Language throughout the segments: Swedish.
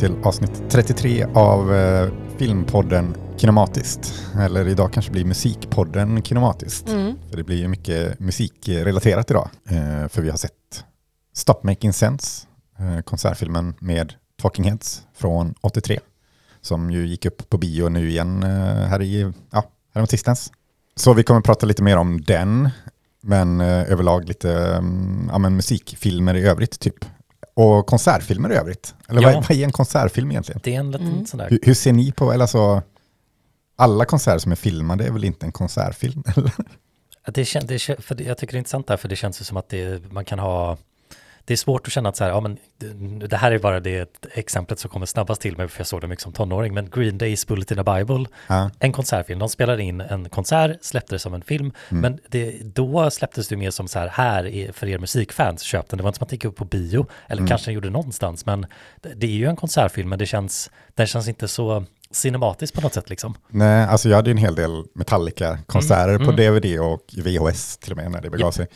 till avsnitt 33 av eh, filmpodden Kinematiskt. Eller idag kanske blir musikpodden Kinematiskt. Mm. För det blir ju mycket musikrelaterat idag. Eh, för vi har sett Stop Making Sense, eh, konsertfilmen med Talking Heads från 83. Som ju gick upp på bio nu igen eh, här i, ja, här tisdagens. Så vi kommer prata lite mer om den, men eh, överlag lite mm, ja, men musikfilmer i övrigt typ. Och konsertfilmer i övrigt. Eller Ja. vad, vad är en konsertfilm egentligen? Det är en liten Mm. sån där. Hur, hur ser ni på, eller alltså, alla konserter som är filmade är väl inte en konsertfilm? Eller? Det kän, det, för jag tycker det är intressant där, för det känns ju som att det, man kan ha... Det är svårt att känna att så här, ja men det, det här är bara det exemplet som kommer snabbast till mig, för jag såg det mycket som tonåring, men Green Days Bullet in a Bible, Ja. en konsertfilm, de spelade in en konsert, släppte det som en film, Mm. men det, då släpptes det mer som så här, här är för er musikfans, köp den, det var inte som att det gick upp på bio, eller Mm. kanske den gjorde någonstans, men det, det är ju en konsertfilm, men det känns, den känns inte så cinematisk på något sätt liksom. Nej, alltså jag hade en hel del Metallica-konserter Mm, på mm. DVD och VHS till och med när det begav sig.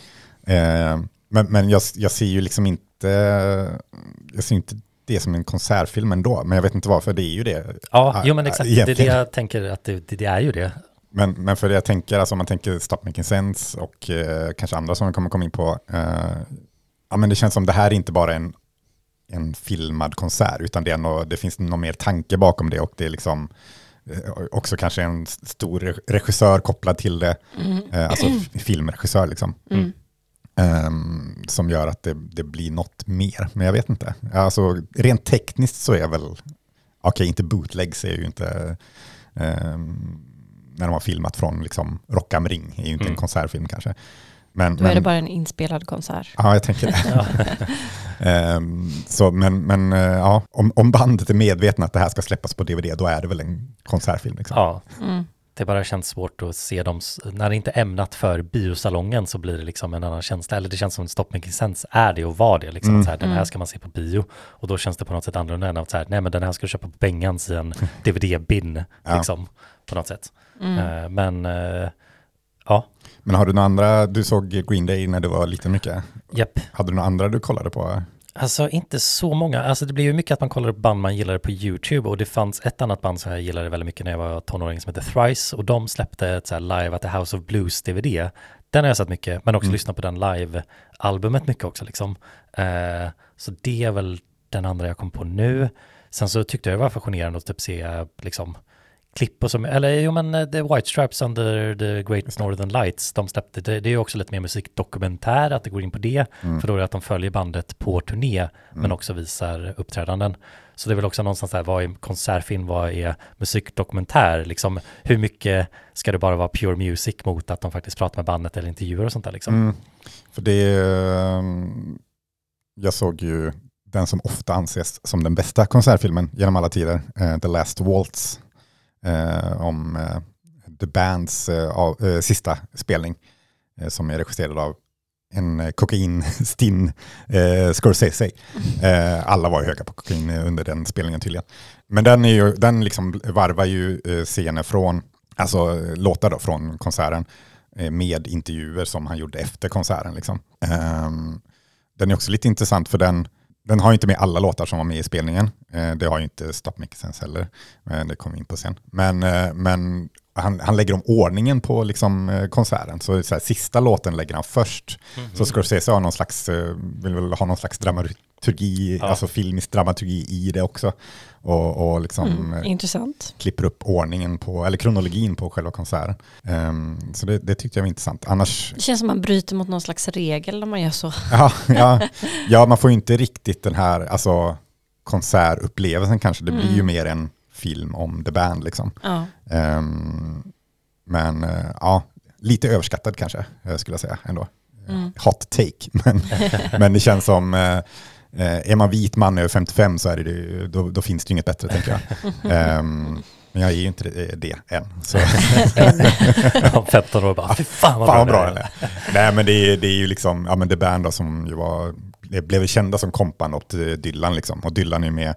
Eh, men men jag, jag ser ju liksom inte, jag ser inte det som en konsertfilm ändå, men jag vet inte varför, det är ju det. Ja, Ah, jo men ah, exakt, det är det egentligen. jag tänker att det, det, det är ju det. Men, men för det jag tänker, alltså om man tänker Stop Making Sense och eh, kanske andra som vi kommer komma in på, eh, ja men det känns som det här är inte bara en, en filmad konsert, utan det, är nog, det finns någon mer tanke bakom det och det är liksom eh, också kanske en stor re- regissör kopplad till det, eh, alltså filmregissör liksom. Mm. Ehm, som gör att det, det blir något mer, men jag vet inte. Alltså rent tekniskt så är väl, okej inte bootlegs är ju inte, ehm, när de har filmat från liksom Rock am Ring, är ju inte en Mm. konsertfilm kanske. Men, Då är det men, bara en inspelad konsert. Ja, jag tänker det. Ehm, så, men men eh, ja, om, om bandet är medvetna att det här ska släppas på DVD, då är det väl en konsertfilm. Liksom. Ja, Mm. Det bara känns svårt att se dem, när det inte är ämnat för biosalongen så blir det liksom en annan känsla, eller det känns som Stop Making Sense är det och var det liksom, Mm. så här, den här Mm. ska man se på bio och då känns det på något sätt annorlunda än att så här, nej men den här ska du köpa på Bengans i en DVD-bin, Ja. liksom, på något sätt. Mm. Eh, men, eh, ja, Men har du några andra, du såg Green Day när du var liten mycket. japp. Hade du några andra du kollade på? Alltså inte så många, alltså det blir ju mycket att man kollar upp band man gillade på YouTube och det fanns ett annat band som jag gillade väldigt mycket när jag var tonåring som heter Thrice och de släppte ett så live at the House of Blues DVD. Den har jag sett mycket, men också Mm. lyssnat på den live-albumet mycket också liksom. Eh, så det är väl den andra jag kom på nu. Sen så tyckte jag det var fascinerande att typ se liksom klipp och som, eller jo men eh, The White Stripes under the Great Northern Lights, de släppte, det, det är också lite mer musikdokumentär, att det går in på det, Mm. för då är det att de följer bandet på turné, men Mm. också visar uppträdanden. Så det är väl också någonstans där, vad är konsertfilm, vad är musikdokumentär, liksom hur mycket ska det bara vara pure music mot att de faktiskt pratar med bandet eller intervjuer och sånt där liksom. Mm. För det, ehm, jag såg ju den som ofta anses som den bästa konsertfilmen genom alla tider, eh, The Last Waltz, om eh, The Bands eh, av, eh, sista spelning, eh, som är regisserad av en eh, kokainstinn eh, Scorsese. Eh, alla var höga på kokain under den spelningen tydligen. Men den, är ju, den liksom varvar ju eh, scener från, alltså eh, låtar då från konserten eh, med intervjuer som han gjorde efter konserten. Liksom. Ehm, den är också lite intressant för den, den har ju inte med alla låtar som var med i spelningen. Eh, det har ju inte Stop Making Sense heller. Men det kommer vi in på sen. Men, eh, men han, han lägger om ordningen på liksom, eh, konserten. Så, så här, sista låten lägger han först. Mhm. Så Scorsese har någon slags, eh, vill väl ha någon slags dramaturgi, Ja. alltså filmisk dramaturgi i det också. Och, och liksom Mm. eh, Intressant. klipper upp ordningen på, eller kronologin på själva konserten. Ehm, så det, det tyckte jag var intressant. Annars, Det känns som man bryter mot någon slags regel när man gör så. ja, ja, ja, man får ju inte riktigt den här alltså, konsertupplevelsen kanske. Det blir ju Mm. mer en film om the band liksom. Ja. Ehm, men eh, ja, lite överskattad kanske, eh, skulle jag säga ändå. Mm. Hot take, men, men det känns som, eh, eh, är man vit man över 55 så är det, ju- då, då finns det inget bättre tänker jag. Ehm, men jag är ju inte det, det än. Så. Om 15 år bara, fy fan vad Fan bra, bra det är. Nej men det är, det är ju liksom, ja men The Band då, som ju var, det blev kända som kompan åt eh, Dylan liksom. Och Dylan är med eh,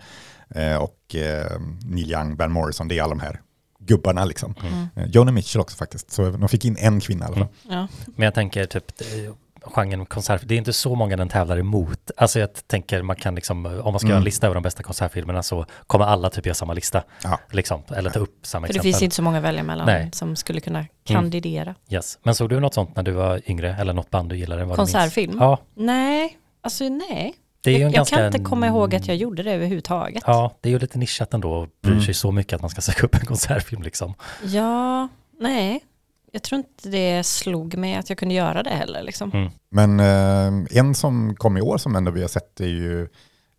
och eh, Neil Young, Van Morrison, det är alla de här gubbarna liksom. Mm. Eh, Joni Mitchell också faktiskt, så de fick in en kvinna i alla fall. Ja. Men jag tänker typ, eh, genren konsert, det är inte så många den tävlar emot. Alltså jag tänker man kan liksom, om man ska Mm. göra en lista över de bästa konsertfilmerna så kommer alla typ göra samma lista. Ja. Liksom, eller ta upp samma För det exempel. finns inte så många att välja mellan Nej. som skulle kunna kandidera. Yes. Men såg du något sånt när du var yngre eller något band du gillade? Konsertfilm? Ja, Nej, alltså nej. Det är ju en jag, jag ganska... kan inte komma ihåg att jag gjorde det överhuvudtaget. Ja, det är ju lite nischat ändå och bryr Mm. sig så mycket att man ska söka upp en konsertfilm liksom. Ja, nej. Jag tror inte det slog mig att jag kunde göra det heller. Liksom. Mm. Men eh, en som kom i år som ändå vi har sett är ju,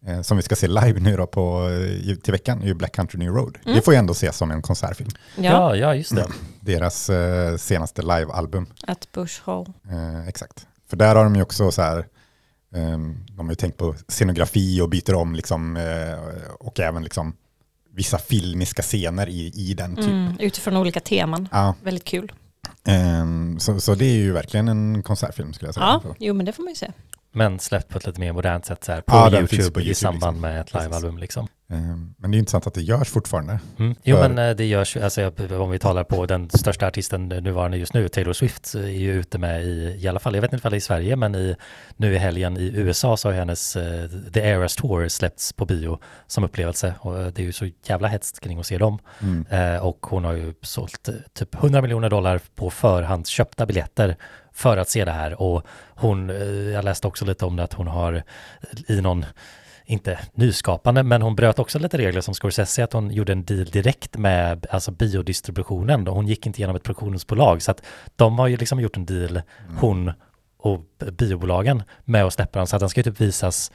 eh, som vi ska se live nu då på, eh, till veckan, är ju Black Country New Road. Mm. Det får ju ändå ses som en konsertfilm. Ja, Ja, ja just det. Deras eh, senaste livealbum. att Bush Hole. Eh, exakt. För där har de ju också så här, eh, de har ju tänkt på scenografi och byter om liksom, eh, och även liksom vissa filmiska scener i, i den typ. Mm, utifrån olika teman. Ja, Väldigt kul. ehm, så, så det är ju verkligen en konsertfilm skulle jag säga. Ja, jo men det får man ju se. Men släppt på ett lite mer modernt sätt så här, på, Ja, YouTube, på i YouTube, samband liksom. med ett livealbum liksom. Ehm, men det är intressant att det görs fortfarande. Mm. Jo För- men eh, det görs alltså om vi talar på den största artisten nuvarande just nu, Taylor Swift, är ju ute med i, i alla fall, jag vet inte ifall det är i Sverige, men i, nu i helgen i USA så har hennes eh, The Eras Tour släppts på bio som upplevelse och eh, det är ju så jävla hetst kring att se dem. Mm. Eh, och hon har ju sålt eh, typ 100 miljoner dollar på förhandsköpta biljetter för att se det här. Och hon, eh, jag läste också lite om det att hon har i någon, inte nyskapande, men hon bröt också lite regler som Scorsese, att hon gjorde en deal direkt med alltså biodistributionen. Hon gick inte genom ett produktionsbolag, så att de har ju liksom gjort en deal, hon och biobolagen, med att släppa den, så att den ska ju typ visas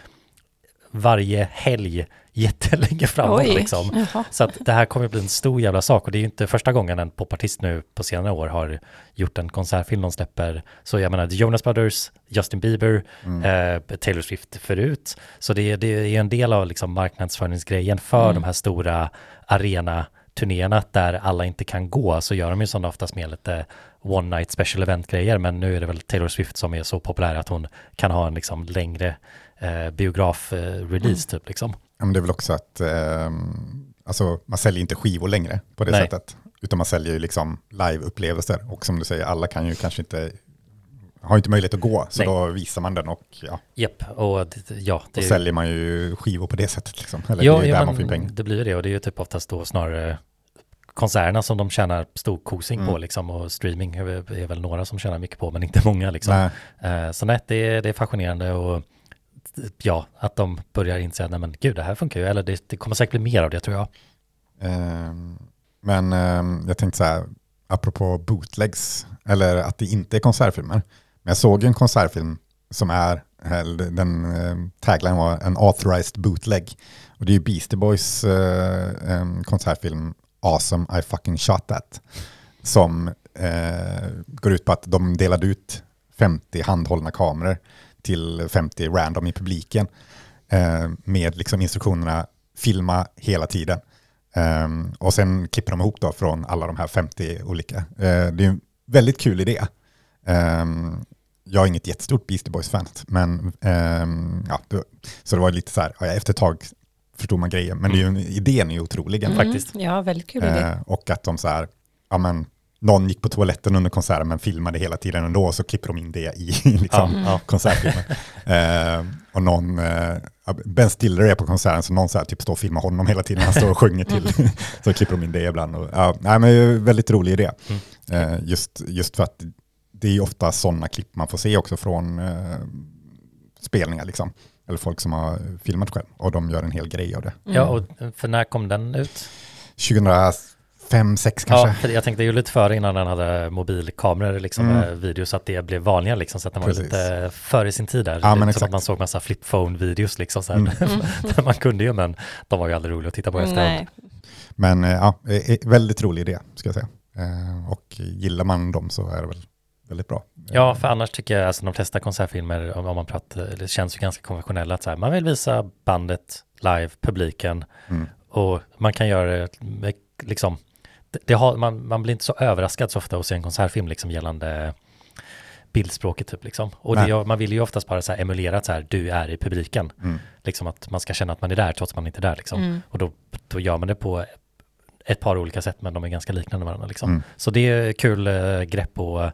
varje helg jättelänge framåt Oj, liksom. jaha. Så att det här kommer att bli en stor jävla sak och det är ju inte första gången en popartist nu på senare år har gjort en konsertfilm de släpper. Så jag menar, Jonas Brothers, Justin Bieber, eh, Taylor Swift förut. Så det, det är en del av liksom marknadsföringsgrejen för Mm. de här stora arena-turnéerna där alla inte kan gå så gör de ju sådana oftast med lite one night special event-grejer men nu är det väl Taylor Swift som är så populär att hon kan ha en liksom längre eh, biograf-release typ liksom. Ja, men det är väl också att ehm, alltså, man säljer inte skivor längre på det Nej. sättet. Utan man säljer ju liksom live-upplevelser. Och som du säger, alla kan ju kanske inte, har inte möjlighet att gå. Så Nej. då visar man den och ja, Japp, och ja, det är säljer man ju skivor på det sättet. Liksom. Eller Ja, det är ja, där man får in pengar. det blir det och det är ju typ oftast då snarare konserterna som de tjänar stor kosing på Mm. liksom och streaming är väl några som tjänar mycket på men inte många liksom. Nej, Eh, Så nej, det det är fascinerande och ja, att de börjar inse att nej men gud det här funkar ju, eller det, det kommer säkert bli mer av det tror jag. Ehm, men ehm, jag tänkte så här, apropå bootlegs, eller att det inte är konsertfilmer. Men jag såg ju en konsertfilm som är, eh, den ehm, tagline var en authorized bootleg. Och det är ju Beastie Boys eh, konsertfilm Awesome I fucking shot that. Som eh, går ut på att de delade ut 50 handhållna kameror till 50 random i publiken. Eh, med liksom instruktionerna filma hela tiden. Ehm, och sen klipper de ihop då från alla de här 50 olika. Eh, det är en väldigt kul idé. Ehm, jag är inget jättestort Beastie Boys-fan, men ehm, ja, det, så det var lite så här, ja, efter ett tag förstod man grejen, men det är ju, en- idén är ju otrolig. Mm, faktiskt. Ja, väldigt kul idé. Eh, och att de så här, ja men, någon gick på toaletten under konserten men filmade hela tiden ändå, och så klipper de in det i liksom, ja. konsertfilmen. eh, och någon, eh, Ben Stiller är på konserten, så någon så här, typ står och filmar honom hela tiden, han står och sjunger till, så klipper de in det ibland. Och, ja, nej, men väldigt rolig idé. Mm. Eh, just, just för att det är ju ofta sådana klipp man får se också från eh, spelningar, liksom. eller folk som har filmat själv, och de gör en hel grej av det. Mm. Ja, och för när kom den ut? 2005, 6 kanske. Ja, jag tänkte ju lite före innan den hade mobilkameror liksom Mm. med video så att det blev vanligare liksom så att den var Precis. lite före sin tid där. Ja, exakt. att man såg massa flip phone videos liksom så här. Mm. där man kunde ju men de var ju aldrig roliga att titta på efterhand. Nej. Men eh, ja, eh, eh, väldigt rolig idé ska jag säga. Eh, Och gillar man dem så är det väl väldigt bra. Ja, för annars tycker jag alltså de flesta konsertfilmer, om om man pratar, det känns ju ganska konventionella att så här, man vill visa bandet live, publiken Mm. och man kan göra det med, liksom, det, har, man, man blir inte så överraskad så ofta att se en konsertfilm liksom gällande bildspråket typ liksom. Och det, man vill ju oftast bara så här emulera att så här, du är i publiken. Mm. Liksom att man ska känna att man är där trots att man inte är där liksom. Mm. Och då, då gör man det på ett par olika sätt men de är ganska liknande varandra liksom. Mm. Så det är kul eh, grepp och uh,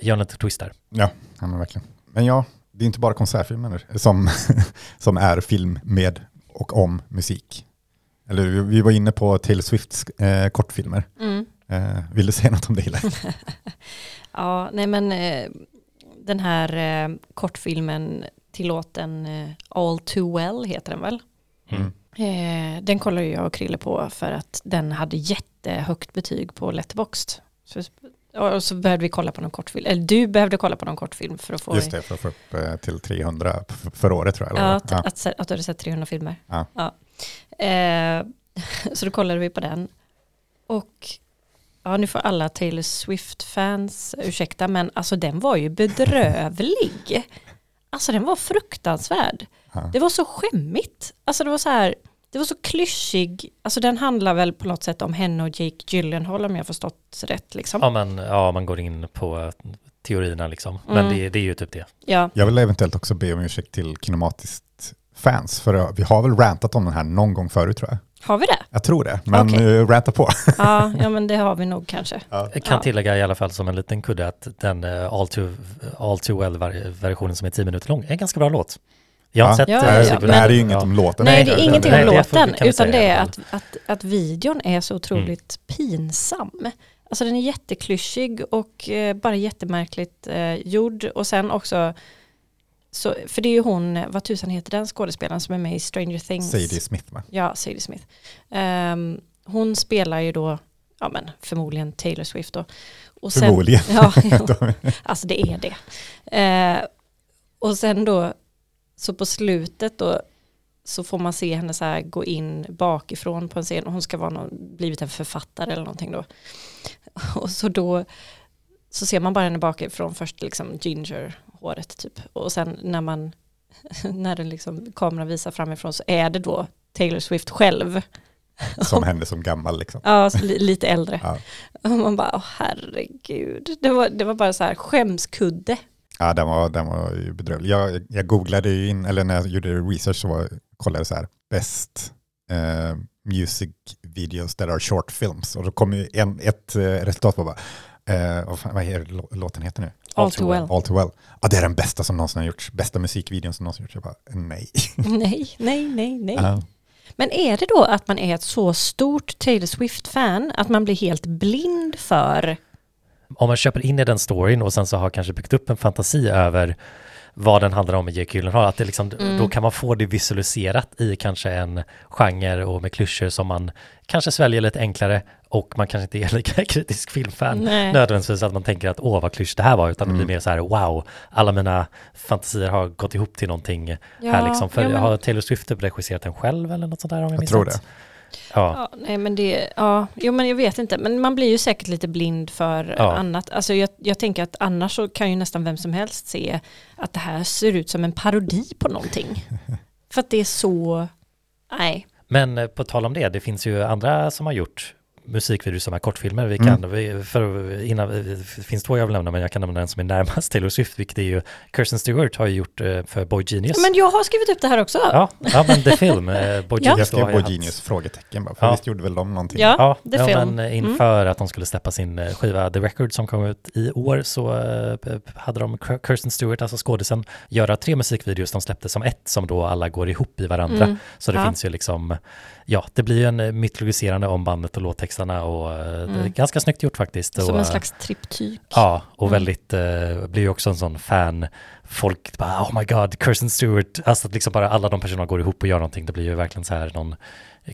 göra lite twistar. Ja, ja men verkligen. men ja, det är inte bara konsertfilmer som, som är film med och om musik. Eller vi- vi var inne på Taylor Swifts eh, kortfilmer. Mm. Eh, vill du säga något om det? Hille? Ja, nej men eh, den här eh, kortfilmen tillåten eh, All Too Well heter den väl? Mm. Eh, den kollar ju jag och Krille på för att den hade jättehögt betyg på Letterboxd. Så, och så behövde vi kolla på någon kortfilm, eller du behövde kolla på någon kortfilm för att få Just det, för att få upp eh, till 300 f- för året tror jag. Ja, att, Ja. Att, att, du hade sett 300 filmer. Ja. Eh, så då kollade vi på den. Och ja, nu får alla Taylor Swift-fans ursäkta, men alltså den var ju bedrövlig. Alltså den var fruktansvärd. Ja. Det var så skämmigt. Alltså det var så här, det var så klyschig. Alltså den handlar väl på något sätt om henne och Jake Gyllenhaal om jag har förstått rätt liksom. Ja, men, ja, man går in på teorierna liksom. Men Mm. det, det är ju typ det. Ja, Jag vill eventuellt också be om ursäkt till Kinematiskt fans, för eh, vi har väl rantat om den här någon gång förut tror jag. har vi det? Jag tror det, men okay. ranta på. Ja, ja, men det har vi nog kanske. Jag kan Ja. tillägga i alla fall som en liten kudde att den eh, All Too, All Too Well-versionen som är 10 minuter lång är en ganska bra låt. Jag har Ja. sett Ja, eh, ja, det, ja, det här är ju ja. inget om låten. Nej, det är ingenting om låten, utan det är att, att, att videon är så otroligt pinsam. Alltså den är jätteklyschig och eh, bara jättemärkligt eh, gjord. Och sen också, så, för det är ju hon, vad tusan heter den skådespelaren som är med i Stranger Things? Sadie Smith va? Ja, Sadie Smith. Ehm, hon spelar ju då, ja men förmodligen Taylor Swift då. Och sen- Förmodligen. Ja. Alltså det är det. Eh, och sen då, så på slutet då, så får man se henne så här gå in bakifrån på en scen och hon ska vara någon, blivit en författare eller någonting då. Och så då så ser man bara henne bakifrån först liksom ginger håret typ och sen när man när den liksom kameran visar framifrån så är det då Taylor Swift själv. Som hände som gammal liksom. Ja, lite äldre. Ja. Och man bara, åh herregud. Det var, det var bara så här skämskudde. Ja, den var, den var ju bedrövlig. Jag, jag googlade ju in, eller när jag gjorde research så var, kollade jag så här, best eh, music videos that are short films. Och då kom ju en, ett eh, resultat på bara, eh, vad, fan, vad är låten heter nu? All too well. All too well. Ja, det är den bästa som någonsin har gjorts. Bästa musikvideon som någonsin har gjorts. Jag bara, nej. Nej, nej, nej, nej. Ja. Men är det då att man är ett så stort Taylor Swift-fan att man blir helt blind för Om man köper in i den storyn och sen så har kanske byggt upp en fantasi över vad den handlar om med Jake Gyllenhaal, att det liksom, Mm. då kan man få det visualiserat i kanske en genre och med klyschor som man kanske sväljer lite enklare och man kanske inte är lika kritisk filmfan Nej. nödvändigtvis att man tänker att åh vad klysch det här var, utan det Mm. blir mer så här wow, alla mina fantasier har gått ihop till någonting Ja, här liksom. För ja, men- har Taylor Swift typ regisserat den själv eller något sånt där om jag, Jag minns tror rätt? det. Ja. Ja, nej men det, ja, jo men jag vet inte, men man blir ju säkert lite blind för Ja. annat. Alltså jag, jag tänker att annars så kan ju nästan vem som helst se att det här ser ut som en parodi på någonting. för att det är så, nej. Men eh, på tal om det, det finns ju andra som har gjort musikvideos som är kortfilmer. Vi Mm. kan, vi, för, innan, det finns två jag vill nämna, men jag kan nämna den som är närmast Taylor Swift, vilket är ju Kirsten Stewart har ju gjort eh, för Boy Genius. Men jag har skrivit upp det här också. ja, ja, men The Film, eh, Boy Ja. Jag Genius. då skrev ju på haft- Genius frågetecken bara, för Ja. visst gjorde väl de någonting? Ja. Ja, The ja Film. men eh, inför att de skulle släppa sin eh, skiva The Record som kom ut i år så eh, hade de Kirsten Stewart, alltså skådisen, göra tre musikvideos de släppte som ett som då alla går ihop i varandra. Mm. Så det Ja. finns ju liksom, ja, det blir ju en eh, mytologiserande om bandet och låttexterna och eh, det är Mm. ganska snyggt gjort faktiskt. Som och, en eh, slags triptyk. Ja, och Mm. väldigt, eh, blir ju också en sån fan, folk bara oh my god, Kirsten Stewart, alltså att liksom bara alla de personerna går ihop och gör någonting, det blir ju verkligen så här någon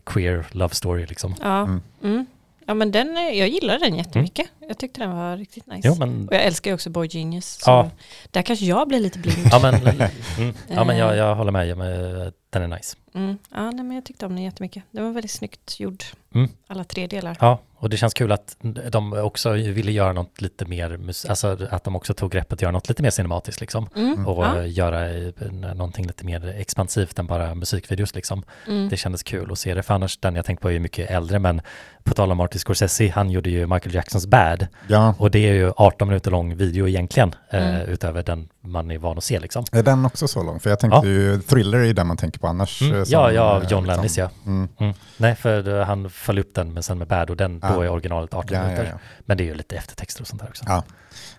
queer love story liksom. Ja, Mm. Mm. ja men den, är- jag gillar den jättemycket. Jag tyckte den var riktigt nice. Jo men, Och jag älskar ju också Boy Genius. Så Ja. Där kanske jag blir lite blind. ja men, mm, ja, men jag, jag håller med, eh, den är nice. Mm. Ja, nej, men jag tyckte om den jättemycket. Den var väldigt snyggt gjord. Mm. Alla tre delar. Ja, och det känns kul att de också ville göra något lite mer, alltså att de också tog greppet att göra något lite mer cinematiskt liksom. Mm. Och Ja. eh, göra eh, någonting lite mer expansivt än bara musikvideos liksom. Mm. Det kändes kul att se det, för annars den jag tänkte på är ju mycket äldre, men på tal om Martin Scorsese, han gjorde ju Michael Jacksons Bad, Ja, och det är ju 18 minuter lång video egentligen, eh, Mm. utöver den man är van att se liksom. Är den också så lång? För jag tänkte Ja. ju, Thriller är ju den man tänker på annars. Mm. eh, Ja, ja, eh, John liksom- Landis ja. Mm. Mm. Nej, för eh, han föll upp den, men sen med Bad och den, då Ah. är originalet 18 Ja, ja, minuter. ja. Men det är ju lite eftertexter och sånt där också. Ja.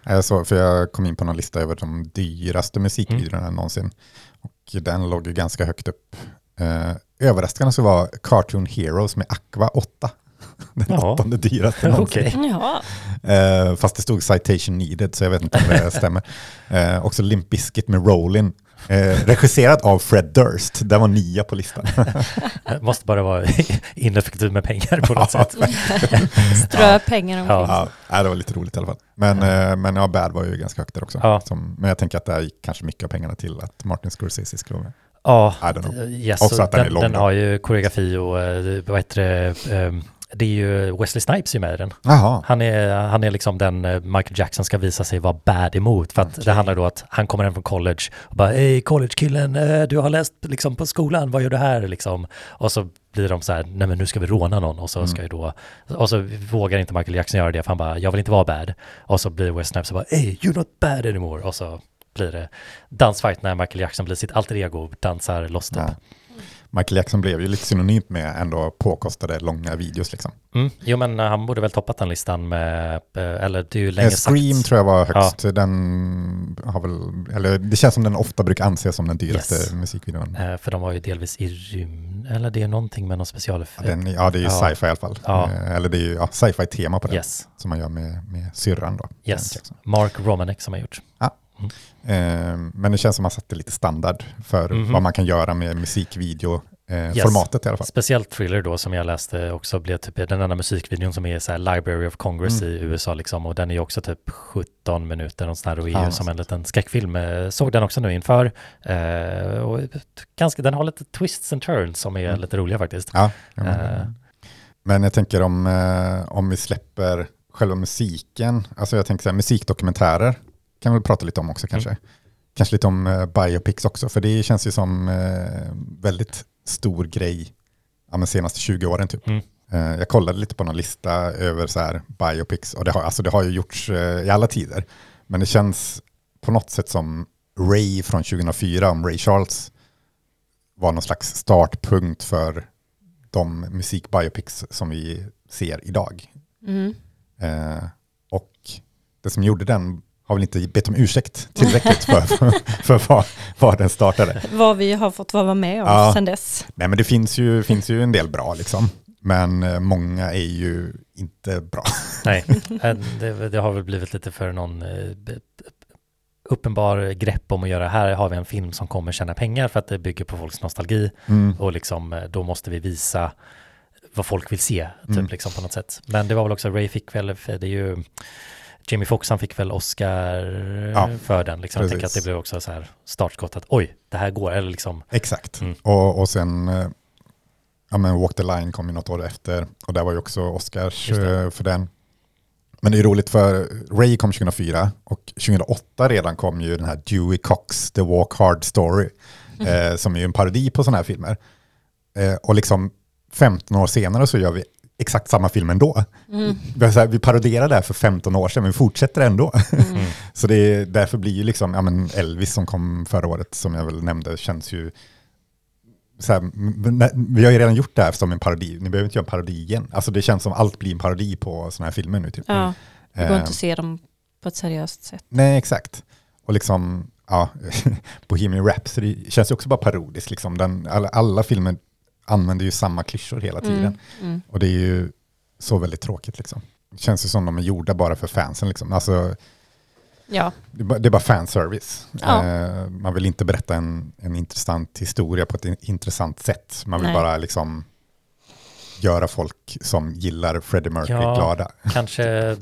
Jag såg, för jag kom in på någon lista över de dyraste musikvideorna någonsin. Och den låg ju ganska högt upp. Eh, överraskande så var Cartoon Heroes med Aqua 8. Den Ja. åttonde dyraste någonsin. Okej. Ja, Eh, fast det stod citation needed, så jag vet inte om det stämmer. Eh, också Limp Bizkit med Rollin. Eh, regisserad av Fred Durst. Den var nia på listan. Det måste bara vara ineffektivt med pengar på något sätt. strö pengar omkring. Ja. ja, det var lite roligt i alla fall. Men, eh, men ja, Bad var ju ganska högt där också. Ja. Som, men jag tänker att det här gick kanske mycket av pengarna till att Martin Scorsese skulle vara med. Ja, yes, Också och att den är den, lång den då. har ju koreografi och eh, vad heter det, ehm, det är ju Wesley Snipes är med i den. Han är, han är liksom den eh, Michael Jackson ska visa sig vara bad emot. För att Okej. det handlar då att han kommer hem från college och bara Hej college-killen, eh, du har läst liksom på skolan, vad gör du här liksom? Och så blir de så här, nej men nu ska vi råna någon och så Mm. ska ju då, och så vågar inte Michael Jackson göra det för han bara, jag vill inte vara bad. Och så blir West Snipes och bara, hey you're not bad anymore. Och så blir det dansfight när Michael Jackson blir sitt alter ego dansar loss typ. Ja. Michael Jackson blev ju lite synonymt med ändå påkostade långa videos. Liksom. Mm. Jo men eh, han borde väl toppat den listan med, eh, eller det är ju Eh, länge Scream sagt. tror jag var högst. Den har väl, eller det känns som den ofta brukar anses som den dyraste Yes. musikvideon. Eh, För de var ju delvis i rymd, eller det är någonting med någon Ja, specialeffekt. den, ja, det är ju Ja. sci-fi i alla fall. Ja. Eh, Eller det är ju ja, sci-fi-tema på den, Yes, som man gör med, med syrran då. yes. Mark Romanek som har gjort. Eh, Men det känns som att man satte lite standard för Mhm. vad man kan göra med musikvideo-formatet i alla fall. Speciellt Thriller då som jag läste också blev typ den enda musikvideon som är så här Library of Congress Mm. i USA liksom och den är också typ 17 minuter och sån här och är Ja, som en liten skräckfilm. Eh, Såg den också nu inför eh, och ganska, den har lite twists and turns som är Mm. lite roliga faktiskt. Ja, men, Eh. men jag tänker om, eh, om vi släpper själva musiken, alltså jag tänker så här, musikdokumentärer kan vi väl prata lite om också kanske. Kanske lite om eh, biopics också, för det känns ju som eh, väldigt stor grej ja, men senaste 20 åren typ. Mm. Eh, jag kollade lite på någon lista över så här biopics och det har, alltså det har ju gjorts eh, i alla tider. Men det känns på något sätt som Ray från 2004 om Ray Charles var någon slags startpunkt för de musikbiopics som vi ser idag. Mm. Eh, och det som gjorde den har väl inte bett om ursäkt tillräckligt för, för, för vad, vad den startade. Vad vi har fått vara med om Ja. sedan dess. Nej men det finns ju, finns ju en del bra liksom. Men eh, många är ju inte bra. Nej, eh, det, det har väl blivit lite för någon eh, uppenbar grepp om att göra här har vi en film som kommer tjäna pengar för att det bygger på folks nostalgi Mm. och liksom då måste vi visa vad folk vill se, typ Mm. liksom på något sätt. Men det var väl också, Ray fick väl, för det är ju, Jamie Foxx han fick väl Oscar Ja, för den, liksom. Jag tänker att det blev också så här startskott att oj, det här går, eller liksom, Exakt. Mm. Och, och sen, eh, ja men Walk the Line kom ju något år efter och där var ju också Oscars eh, för den. Men det är roligt för Ray kom 2004 och 2008 redan kom ju den här Dewey Cox The Walk Hard Story eh, som är ju en parodi på sådana här filmer. Eh, och liksom 15 år senare så gör vi exakt samma film ändå. Mm. Här, vi paroderade det här för 15 år sedan men vi fortsätter ändå. Mm. Så det är, därför blir ju liksom, ja men Elvis som kom förra året som jag väl nämnde känns ju så här, vi har ju redan gjort det här som en parodi, ni behöver inte göra en parodi igen. Alltså det känns som allt blir en parodi på sådana här filmer nu typ. Ja, det går Eh, inte att se dem på ett seriöst sätt. Nej, exakt. Och liksom, ja, Bohemian Rhapsody känns ju också bara parodiskt liksom. Den, alla, alla filmer använder ju samma klyschor hela tiden. Mm. Mm. Och det är ju så väldigt tråkigt liksom. Det känns ju som de är gjorda bara för fansen liksom. Alltså, Ja, Det är bara, fanservice. Ja. Eh, man vill inte berätta en, en intressant historia på ett in, intressant sätt. Man vill Nej. bara liksom göra folk som gillar Freddie Mercury Ja. glada. kanske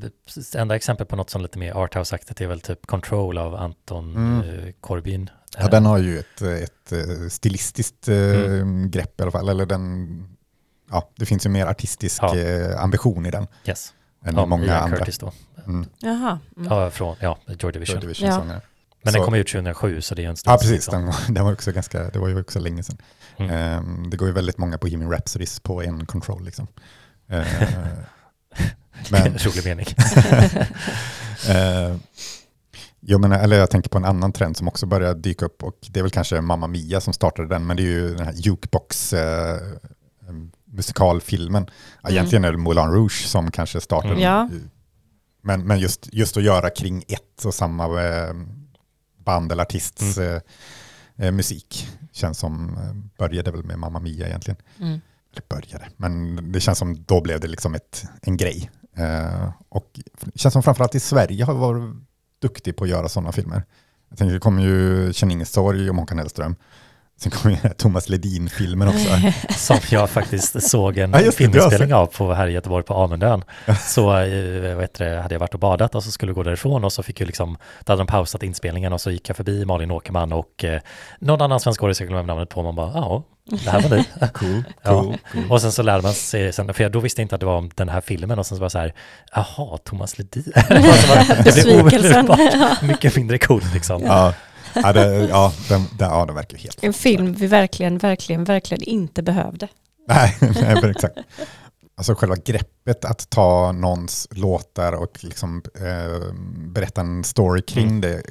enda exempel på något som lite mer arthouse-aktigt är väl typ Control av Anton Mm. eh, Corbijn. Ja, den har ju ett, ett eh, stilistiskt eh, Mm. grepp i alla fall. Eller den, ja, det finns ju mer artistisk Ja. eh, ambition i den Yes. än Ja, många Ian andra. Curtis då. Mm. jaha. Mm. Ja, från, ja, Joy Division. Joy Division Ja. Men Så- den kom ut 2007 så det är en stor Ja, precis. liksom. Den, den var också ganska, det var ju också länge sedan. Mm. Ehm, det går ju väldigt många på Bohemian Rhapsodys på en control. Liksom. Ehm, men, Rolig mening. Eh, Jo, men, eller jag tänker på en annan trend som också börjar dyka upp och det är väl kanske Mamma Mia som startade den, men det är ju den här jukebox eh, musikalfilmen. Ja, Egentligen är det Moulin Rouge som kanske startade Mm. Ja. Men, men just, just att göra kring ett och samma eh, band eller artists Mm. eh, eh, musik känns som, började väl med Mamma Mia egentligen. Mm. Eller började, men det känns som då blev det liksom ett, en grej. Eh, och det känns som framförallt i Sverige har varit duktig på att göra sådana filmer. Jag tänker det kommer ju Kjell Ingestorg och Håkan Hellström. Sen kommer ju Thomas Ledin-filmen också. Som jag faktiskt såg en Ja, du filminspelning av på här i Göteborg på Amundön. Så eh, heter det, hade jag varit och badat och så skulle gå därifrån och så fick ju liksom, då hade de pausat inspelningen och så gick jag förbi Malin Åkerman och eh, någon annan svensk skådis, jag glömde namnet på, man bara, ja, det här var ni. Cool, Ja. cool, cool. Och sen så lärde man sig, sen, för jag då visste jag inte att det var om den här filmen och sen så var det så här, jaha, Thomas Ledin. Besvikelsen. mycket mindre coolt liksom. Ja, ja, det, ja, den, den, ja, den verkar helt En film vi verkligen, verkligen, verkligen inte behövde. Nej, nej men exakt. Alltså själva greppet att ta någons låtar och liksom, eh, berätta en story kring Mm. det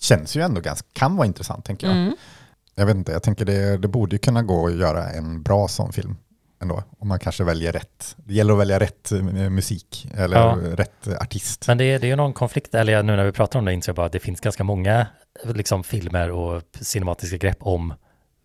känns ju ändå ganska, kan vara intressant tänker jag. Mm. Jag vet inte, jag tänker det, det borde ju kunna gå att göra en bra sån film ändå. Om man kanske väljer rätt. Det gäller att välja rätt musik eller Ja. rätt artist. Men det är, det är ju någon konflikt, eller nu när vi pratar om det inser jag bara att det finns ganska många liksom, filmer och cinematiska grepp om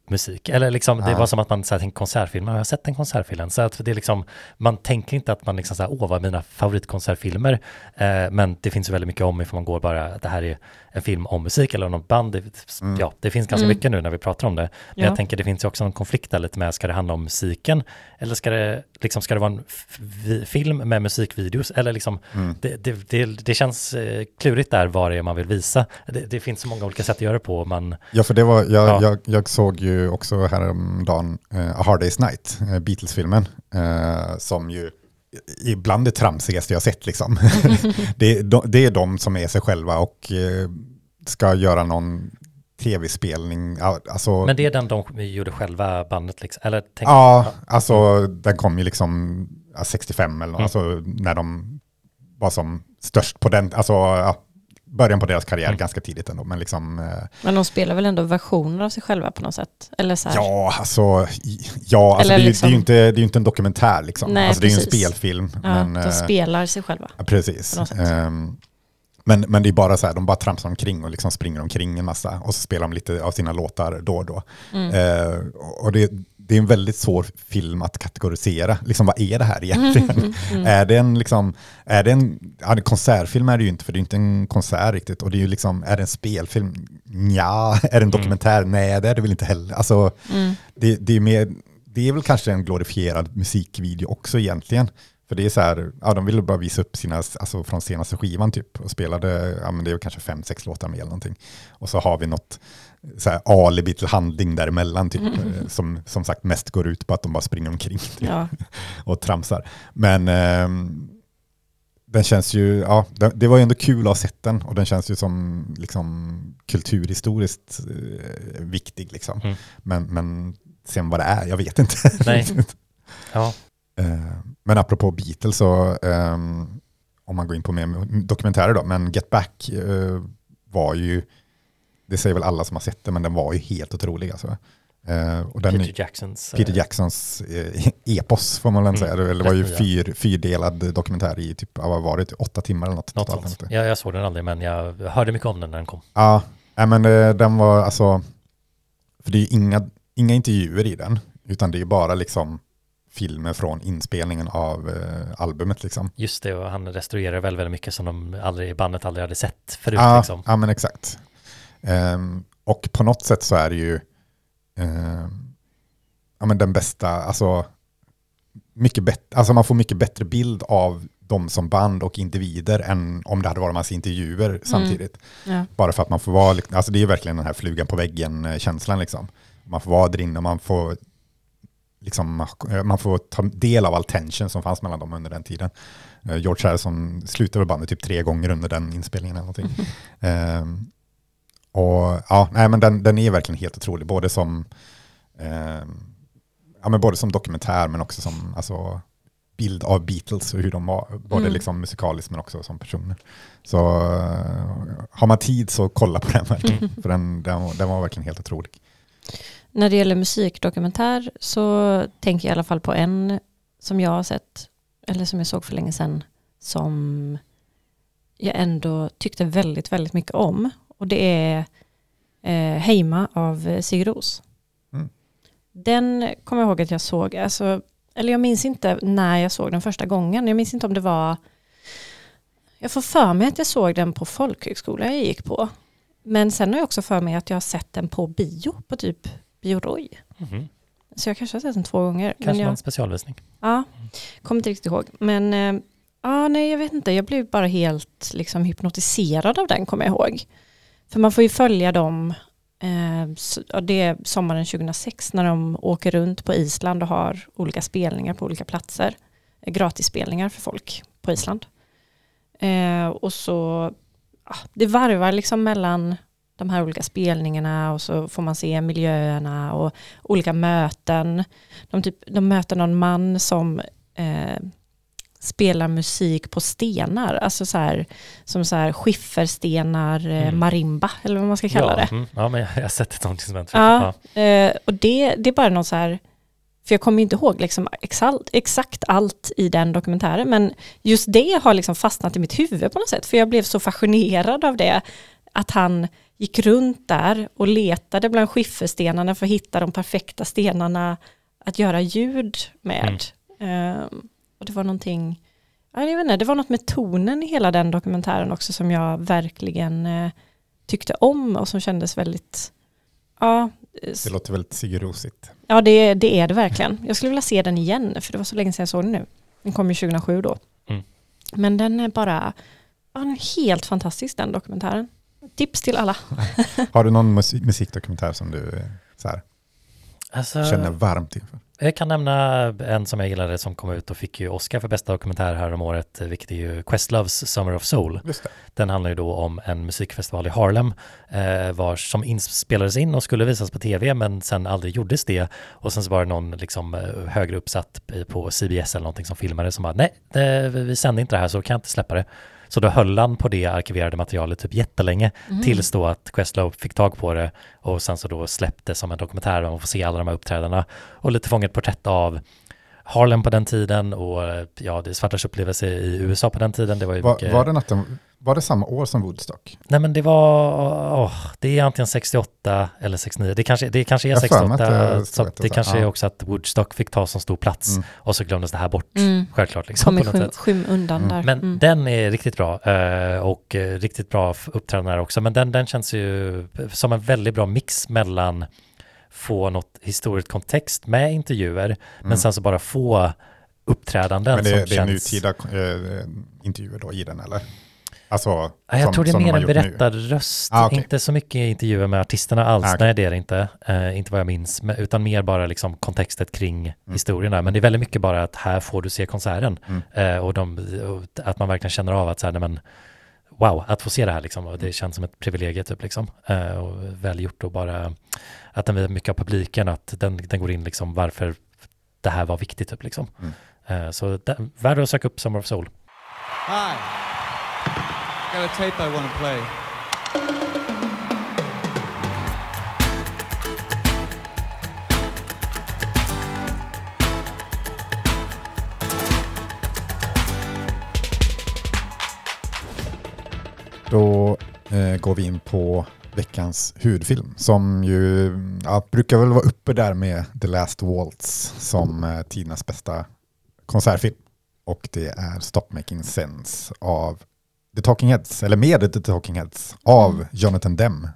musik. Eller liksom, det Ja. var som att man så här, tänkte konsertfilmer, har jag sett en konsertfilm? Så att det är liksom, man tänker inte att man liksom så här, åh vad är mina favoritkonsertfilmer, eh, men det finns ju väldigt mycket om ifall man går bara, det här är en film om musik eller om något band, det, Mm. ja, det finns ganska Mm. mycket nu när vi pratar om det. Men Ja. jag tänker det finns ju också en konflikt där lite med, ska det handla om musiken, eller ska det, liksom, ska det vara en film med musikvideos, eller liksom, Mm. det, det, det, det känns eh, klurigt där vad det är man vill visa. Det, det finns så många olika sätt att göra det på. Man, Ja, för det var, jag, Ja. jag, jag såg ju också häromdagen uh, A Hard Day's Night, uh, Beatles-filmen, eh, som ju ibland det tramsigaste jag sett. Liksom. det, de, det är de som är sig själva och eh, ska göra någon tv-spelning. Alltså, men det är den de gjorde själva bandet liksom. Eller ja, alltså den kom ju liksom ja, 65 eller något, Mm. alltså när de var som störst på den, alltså ja, början på deras karriär Mm. ganska tidigt ändå, men liksom eh, Men de spelar väl ändå versioner av sig själva på något sätt? Eller så här. Ja, alltså, ja, alltså det, är liksom- det, är ju inte, det är ju inte en dokumentär liksom. Nej, alltså, det är ju en spelfilm. Ja, men, de eh, spelar sig själva. ja, precis. Ehm, men, men det är bara så här, de bara tramsar omkring och liksom springer omkring en massa och så spelar de lite av sina låtar då och då. Mm. Eh, och det, det är en väldigt svår film att kategorisera. Liksom, vad är det här egentligen? Mm, mm. Är det en, liksom, är det en, ja, konsertfilm är det ju inte, för det är inte en konsert riktigt. Och det är ju liksom, är det en spelfilm? Ja, är det en dokumentär? Nej, det är det väl inte heller. Alltså, Mm. det, det, är mer, det är väl kanske en glorifierad musikvideo också egentligen. För det är så här, ja, de ville bara visa upp sina, alltså från senaste skivan typ, och spelade, ja men det är kanske fem, sex låtar med eller någonting. Och så har vi något så här alibi till handling däremellan typ, eh, som som sagt mest går ut på att de bara springer omkring typ, Ja. och tramsar. Men ehm, den känns ju, ja, det, det var ju ändå kul att ha sett den och den känns ju som liksom kulturhistoriskt eh, viktig liksom. Mm. Men, men sen vad det är, jag vet inte. Nej. Ja, Eh, Men apropå Beatles så, ehm, om man går in på mer dokumentärer då, men Get Back eh, var ju, det säger väl alla som har sett det, men den var ju helt otrolig alltså. Eh, och den, Peter Jacksons. eh, Peter Jacksons eh, epos får man väl Mm, säga. Det var ju fyr, fyrdelad dokumentär i typ, vad var det, åtta timmar eller något. Något totalt. Ja, jag såg den aldrig, men jag hörde mycket om den när den kom. Ja, nej, men eh, den var alltså, för det är ju inga, inga intervjuer i den, utan det är bara liksom filmer från inspelningen av eh, albumet liksom. Just det, och han restaurerar väl väldigt mycket som de aldrig, bandet aldrig hade sett förut. Ja, liksom. ja men exakt. Ehm, och på något sätt så är det ju ehm, ja, men den bästa, alltså, mycket bättre, alltså man får mycket bättre bild av dem som band och individer än om det hade varit massa intervjuer samtidigt. Ja. Bara för att man får vara, lik- alltså det är ju verkligen den här flugan på väggen-känslan liksom. Man får vara där inne och man får, liksom, man får ta del av all tension som fanns mellan dem under den tiden. Eh, George Harrison slutade bandet typ tre gånger under den inspelningen eller någonting. Ehm, och ja, nej men den, den är verkligen helt otrolig, både som, ehm, ja, men både som dokumentär men också som alltså, bild av Beatles och hur de var, både Mm. liksom musikaliskt men också som personer. Så eh, har man tid så kolla på den verkligen, för den, den, den var verkligen helt otrolig. När det gäller musikdokumentär så tänker jag i alla fall på en som jag har sett, eller som jag såg för länge sedan, som jag ändå tyckte väldigt, väldigt mycket om. Och det är eh, Heima av Sigur. Mm. Den kommer jag ihåg att jag såg, alltså, eller jag minns inte när jag såg den första gången. Jag minns inte om det var, jag får för mig att jag såg den på folkhögskolan jag gick på. Men sen har jag också för mig att jag har sett den på bio, på typ Bio Roy. Mhm. Så jag kanske har sett den två gånger. Kanske jag, någon specialvisning. Ja, kommer inte riktigt ihåg. Men ja, nej, jag vet inte. Jag blev bara helt liksom, hypnotiserad av den, kommer jag ihåg. För man får ju följa dem, eh, det är sommaren 2006 när de åker runt på Island och har olika spelningar på olika platser. Eh, Gratisspelningar för folk på Island. Eh, och så, det varvar liksom mellan de här olika spelningarna och så får man se miljöerna och olika möten. De, typ, de möter någon man som eh, spelar musik på stenar, alltså så här, som så här skifferstenar, eh, Mm. marimba eller vad man ska kalla ja, det. Mm, ja, men jag jag har sett ett sånt instrument. Ja, eh, och det, det är bara något så här, för jag kommer inte ihåg liksom exakt, exakt allt i den dokumentären, men just det har liksom fastnat i mitt huvud på något sätt, för jag blev så fascinerad av det, att han gick runt där och letade bland skifferstenarna för att hitta de perfekta stenarna att göra ljud med. Eh, och det var någonting, ja, jag vet inte, det var något med tonen i hela den dokumentären också som jag verkligen eh, tyckte om och som kändes väldigt, ja, eh, Det låter väldigt sigurosigt. Ja, det, det är det verkligen. Jag skulle vilja se den igen, för det var så länge sedan jag såg den nu. Den kom ju 2007 då. Mm. Men den är bara ja, den är helt fantastisk, den dokumentären. Tips till alla. Har du någon musik, musikdokumentär som du eh, så här, Alltså, känner varmt inför? Jag kan nämna en som jag gillade som kom ut och fick ju Oscar för bästa dokumentär här om året, vilket är ju Questloves Summer of Soul. Just det. Den handlar ju då om en musikfestival i Harlem eh, vars, som inspelades in och skulle visas på tv men sen aldrig gjordes det. Och sen så var det någon liksom eh, högre uppsatt på CBS eller någonting som filmade som bara nej, det, vi sänder inte det här så kan jag inte släppa det. Så då höll han på det arkiverade materialet typ jättelänge Mm. tills då att Questlove fick tag på det och sen så då släppte som en dokumentär där man får se alla de här uppträdena och lite fångat porträtt av Harlem på den tiden och ja, det är svartas upplevelse i USA på den tiden. Det var ju Var, mycket... var, det de- var det samma år som Woodstock? Nej men det var, åh, det är antingen 68 eller 69, det kanske, det kanske är Jag har för mig att 68, det så det så, kanske är också att Woodstock fick ta så stor plats Mm. och så glömdes det här bort, Mm. självklart liksom Kom i skym, sätt. skymundan Mm. där. Men Mm. den är riktigt bra eh, och eh, riktigt bra uppträdande också. Men den, den känns ju som en väldigt bra mix mellan få något historiskt kontext med intervjuer, men Mm. sen så bara få uppträdanden Men det, som det är känns... nutida eh, intervjuer då i den eller? Alltså, Ja, jag som- tror det är de mer har en berättarröst, Ah, okej. inte så mycket intervjuer med artisterna alls, Ah, okej. nej det är det inte, eh, inte vad jag minns, men, utan mer bara liksom kontextet kring Mm. historierna. Men det är väldigt mycket bara att här får du se konserten Mm. eh, och, de, och att man verkligen känner av att så här, nej, men, wow, att få se det här liksom, och det känns som ett privilegium typ liksom, eh, och väl gjort och bara att den visar mycket av publiken, att den, den går in liksom varför det här var viktigt typ liksom. Mm. Så där, värd att söka upp Summer of Soul. Hi. Got a tape I want to play. Då eh, går vi in på veckans hudfilm som ju ja, brukar väl vara uppe där med The Last Waltz som eh, tidernas bästa konsertfilm. Och det är Stop Making Sense av The Talking Heads, eller med The Talking Heads, av Mm. Jonathan Demme.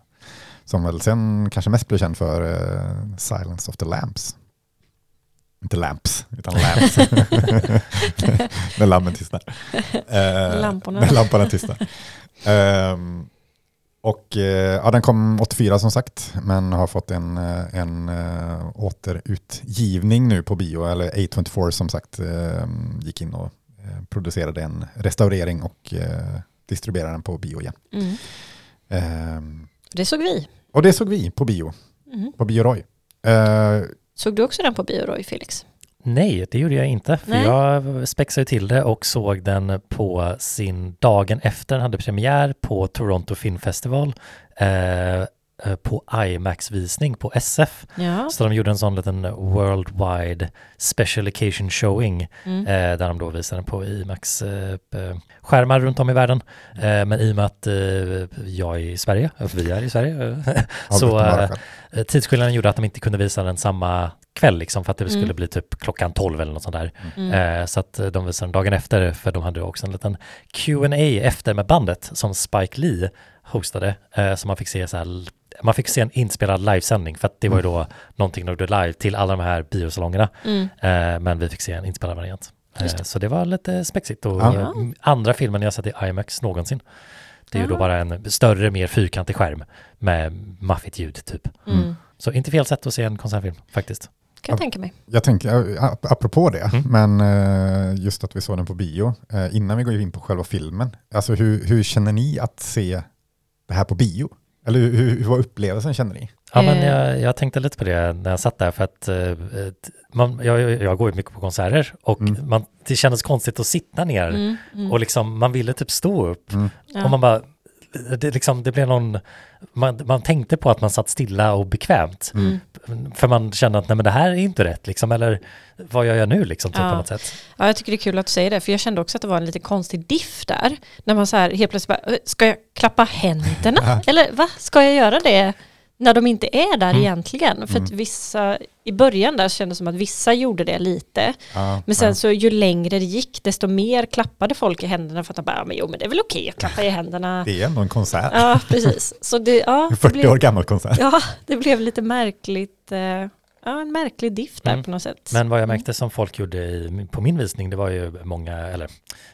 Som väl sen kanske mest blev känd för eh, Silence of the Lamps. Inte Lamps, utan Lamps. När lammen tystnar. Eh, Lamporna. När lamporna tystnar. Ehm, och eh, ja, den kom 84 som sagt, men har fått en, en uh, återutgivning nu på bio, eller A24 som sagt eh, gick in och producerade en restaurering och eh, distribuerade den på bio igen. Mm. Ehm, Det såg vi. och det såg vi på bio, Mm. på Bio Roy. Eh, Såg du också den på bio Roy, Felix? Nej, det gjorde jag inte. För Nej. jag spexade till det och såg den på sin dagen efter den hade premiär på Toronto Film Festival. Eh, på IMAX-visning på SF. Ja. Så de gjorde en sån liten worldwide special occasion showing Mm. eh, där de då visade den på IMAX-skärmar runt om i världen. Eh, men i och med att eh, jag är i Sverige, eh, vi är i Sverige, eh, så eh. Eh, Tidsskillnaden gjorde att de inte kunde visa den samma kväll liksom för att det Mm. skulle bli typ klockan 12 eller något sånt där. Mm. Eh, så att eh, de visade den dagen efter för de hade också en liten Q&A efter med bandet som Spike Lee hostade. Eh, så man fick se så här, man fick se en inspelad livesändning för att det var ju då någonting de gjorde live till alla de här biosalongerna. Mm. Eh, men vi fick se en inspelad variant. Eh, det. så det var lite spexigt och Ja. eh, andra filmen jag sett i IMAX någonsin. Det är ju då Ja. bara en större, mer fyrkantig skärm med maffigt ljud typ. Mm. Så inte fel sätt att se en konsertfilm faktiskt. Kan jag tänka mig. Jag tänker, ap- apropå det, Mm. men eh, just att vi såg den på bio, eh, innan vi går in på själva filmen, alltså hur, hur känner ni att se det här på bio? Eller hur, hur, var upplevelsen känner ni? Ja, men Eh. jag, jag tänkte lite på det när jag satt där för att eh, man, jag, jag går ju mycket på konserter och Mm. man, det kändes konstigt att sitta ner Mm. Mm. och liksom man ville typ stå upp Mm. Ja. och man bara det, liksom, det blev någon, man, man tänkte på att man satt stilla och bekvämt. Mm. För man kände att nej men det här är inte rätt liksom, eller vad gör jag nu liksom, typ, Ja. på något sätt. Ja, jag tycker det är kul att du säger det, för jag kände också att det var en lite konstig diff där. När man så här helt plötsligt bara, "Äh, ska jag klappa händerna? Eller va, ska jag göra det när de inte är där Mm. egentligen? För att vissa, i början där kändes det som att vissa gjorde det lite. Ja, Men sen ja. så ju längre det gick, desto mer klappade folk i händerna för att de bara, men jo men det är väl okej att klappa i händerna. Det är ändå en konsert. Ja, precis. Så det, ja, det 40 blev, år gammal konsert. ja, det blev lite märkligt. eh, Ja, en märklig diff där Mm. på något sätt. Men vad jag märkte som folk gjorde i, på min visning, det var ju många, eller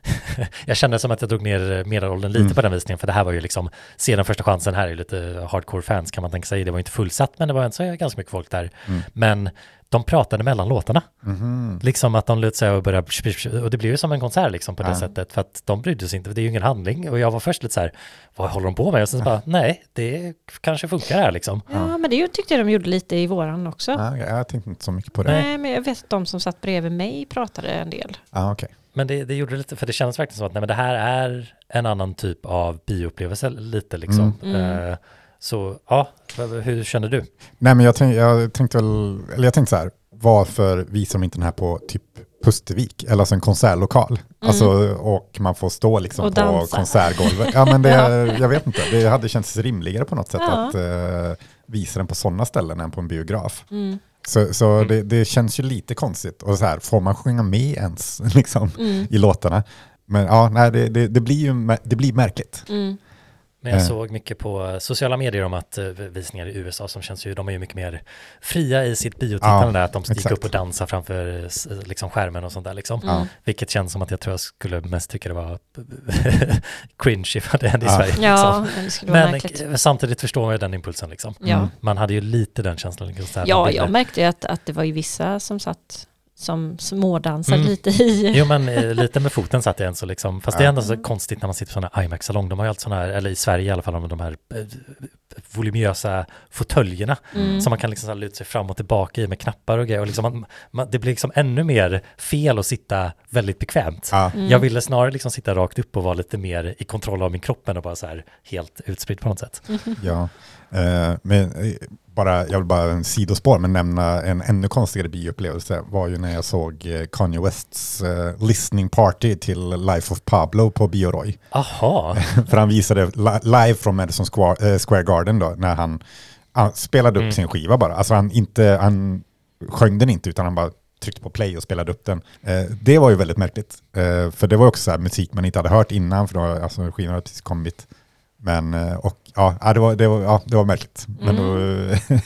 jag kände som att jag drog ner medelåldern lite Mm. på den visningen, för det här var ju liksom, se den första chansen, här är ju lite hardcore fans kan man tänka sig, det var inte fullsatt, men det var ändå ganska mycket folk där. Mm. Men de pratade mellan låtarna, Mhm. liksom att de lät sig och började, och det blev ju som en konsert liksom på det Ja. sättet, för att de brydde sig inte, det är ju ingen handling, och jag var först lite så här, vad håller de på med? Och sen så bara, nej, det kanske funkar här liksom. Ja, men det tyckte jag de gjorde lite i våran också. Ja, jag tänkte inte så mycket på det. Nej, men jag vet att de som satt bredvid mig pratade en del. Ah, okay. Men det, det gjorde lite, för det känns verkligen som att nej, men det här är en annan typ av bioupplevelse lite liksom. Mm. Mm. Så ja, hur känner du? Nej men jag, tänk, jag tänkte väl, eller jag tänkte så här, varför visar de inte den här på typ Pustervik, eller alltså en konsertlokal? Alltså, och man får stå liksom Och på dansa. konsertgolvet. Ja men det, Ja. jag vet inte, det hade känts rimligare på något sätt Ja. att eh, visa den på sådana ställen än på en biograf. Mm. Så, så det, det känns ju lite konstigt. Och så här, får man sjunga med ens liksom, Mm. i låtarna? Men ja, nej, det, det, det blir ju det blir märkligt. Men jag Eh. såg mycket på sociala medier om att eh, visningar i USA som känns ju, de är ju mycket mer fria i sitt biotittande Ja, där, att de exakt. upp och dansar framför liksom skärmen och sånt där liksom. Mm. Vilket känns som att jag tror jag skulle mest tycka det var cringe ifall det hände i Ja. Sverige. Ja, liksom. vara Men märkligt. eh, samtidigt förstår man ju den impulsen liksom. Ja. Man hade ju lite den känslan. Liksom, så här, man ja jag märkte ju att, att det var ju vissa som satt som smådansade Mm. lite i... Jo men lite med foten satt jag än så liksom. Fast det är Ja. ändå så konstigt när man sitter på sådana IMAX-salong. De har ju alltid sådana här, eller i Sverige i alla fall, de de här eh, voluminösa fåtöljerna. Mm. Som man kan liksom så här luta sig fram och tillbaka i med knappar och grejer. Och liksom man, man, det blir liksom ännu mer fel att sitta väldigt bekvämt. Ja. Mm. Jag ville snarare liksom sitta rakt upp och vara lite mer i kontroll av min kropp än att bara så här helt utspridd på något sätt. Ja, men eh, bara, jag vill bara en sidospår, men nämna en ännu konstigare bioupplevelse var ju när jag såg eh, Kanye Wests eh, listening party till Life of Pablo på Bioroy. Aha, För han visade li- live från Madison Square, eh, Square Garden då, när han, han spelade upp Mm. sin skiva bara. Alltså han, inte, han sjöng den inte, utan han bara tryckte på play och spelade upp den. Eh, det var ju väldigt märkligt, eh, för det var också så här musik man inte hade hört innan, för då, alltså, skivan hade precis kommit. Men, eh, och, ja, det, var, det, var, ja, det var märkligt. Men, då,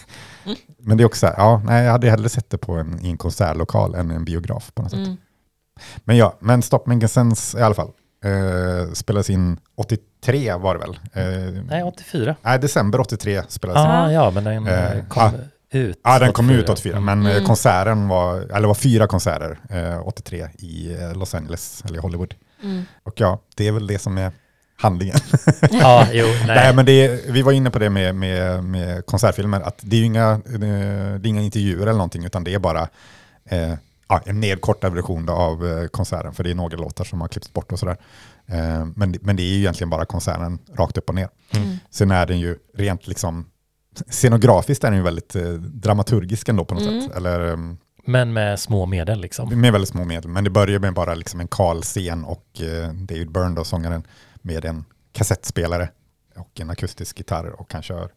men det är också så här, ja, nej, jag hade hellre sett det på en, i en konsertlokal än en biograf på något sätt. Mm. Men ja, men Stop Making Sense i alla fall. Eh, spelades in 83 var det väl? Eh, nej 84. nej, december 83 spelades in. Ah, ja, men den eh, Eh, kom ah. ut. Ja, den kom 84. ut 84, Mm. men eh, Mm. konserten var, eller det var fyra konserter eh, 83 i eh, Los Angeles, eller i Hollywood. Mm. Och ja, det är väl det som är handlingen. Ja, jo, nej. Nej, men det vi var inne på det med, med, med konsertfilmer, att det är ju inga, det är inga intervjuer eller någonting, utan det är bara eh, en nedkortad version då av eh, konserten, för det är några låtar som har klippts bort och sådär. Eh, men, men det är ju egentligen bara konserten rakt upp och ner. Mm. Sen är den ju rent liksom, scenografiskt är den ju väldigt eh, dramaturgisk ändå på något Mm. sätt. Eller, ehm, Men med små medel liksom. med väldigt små medel. Men det börjar med bara liksom en kal scen och eh, David Byrne, då, sångaren, med en kassettspelare och en akustisk gitarr och han kör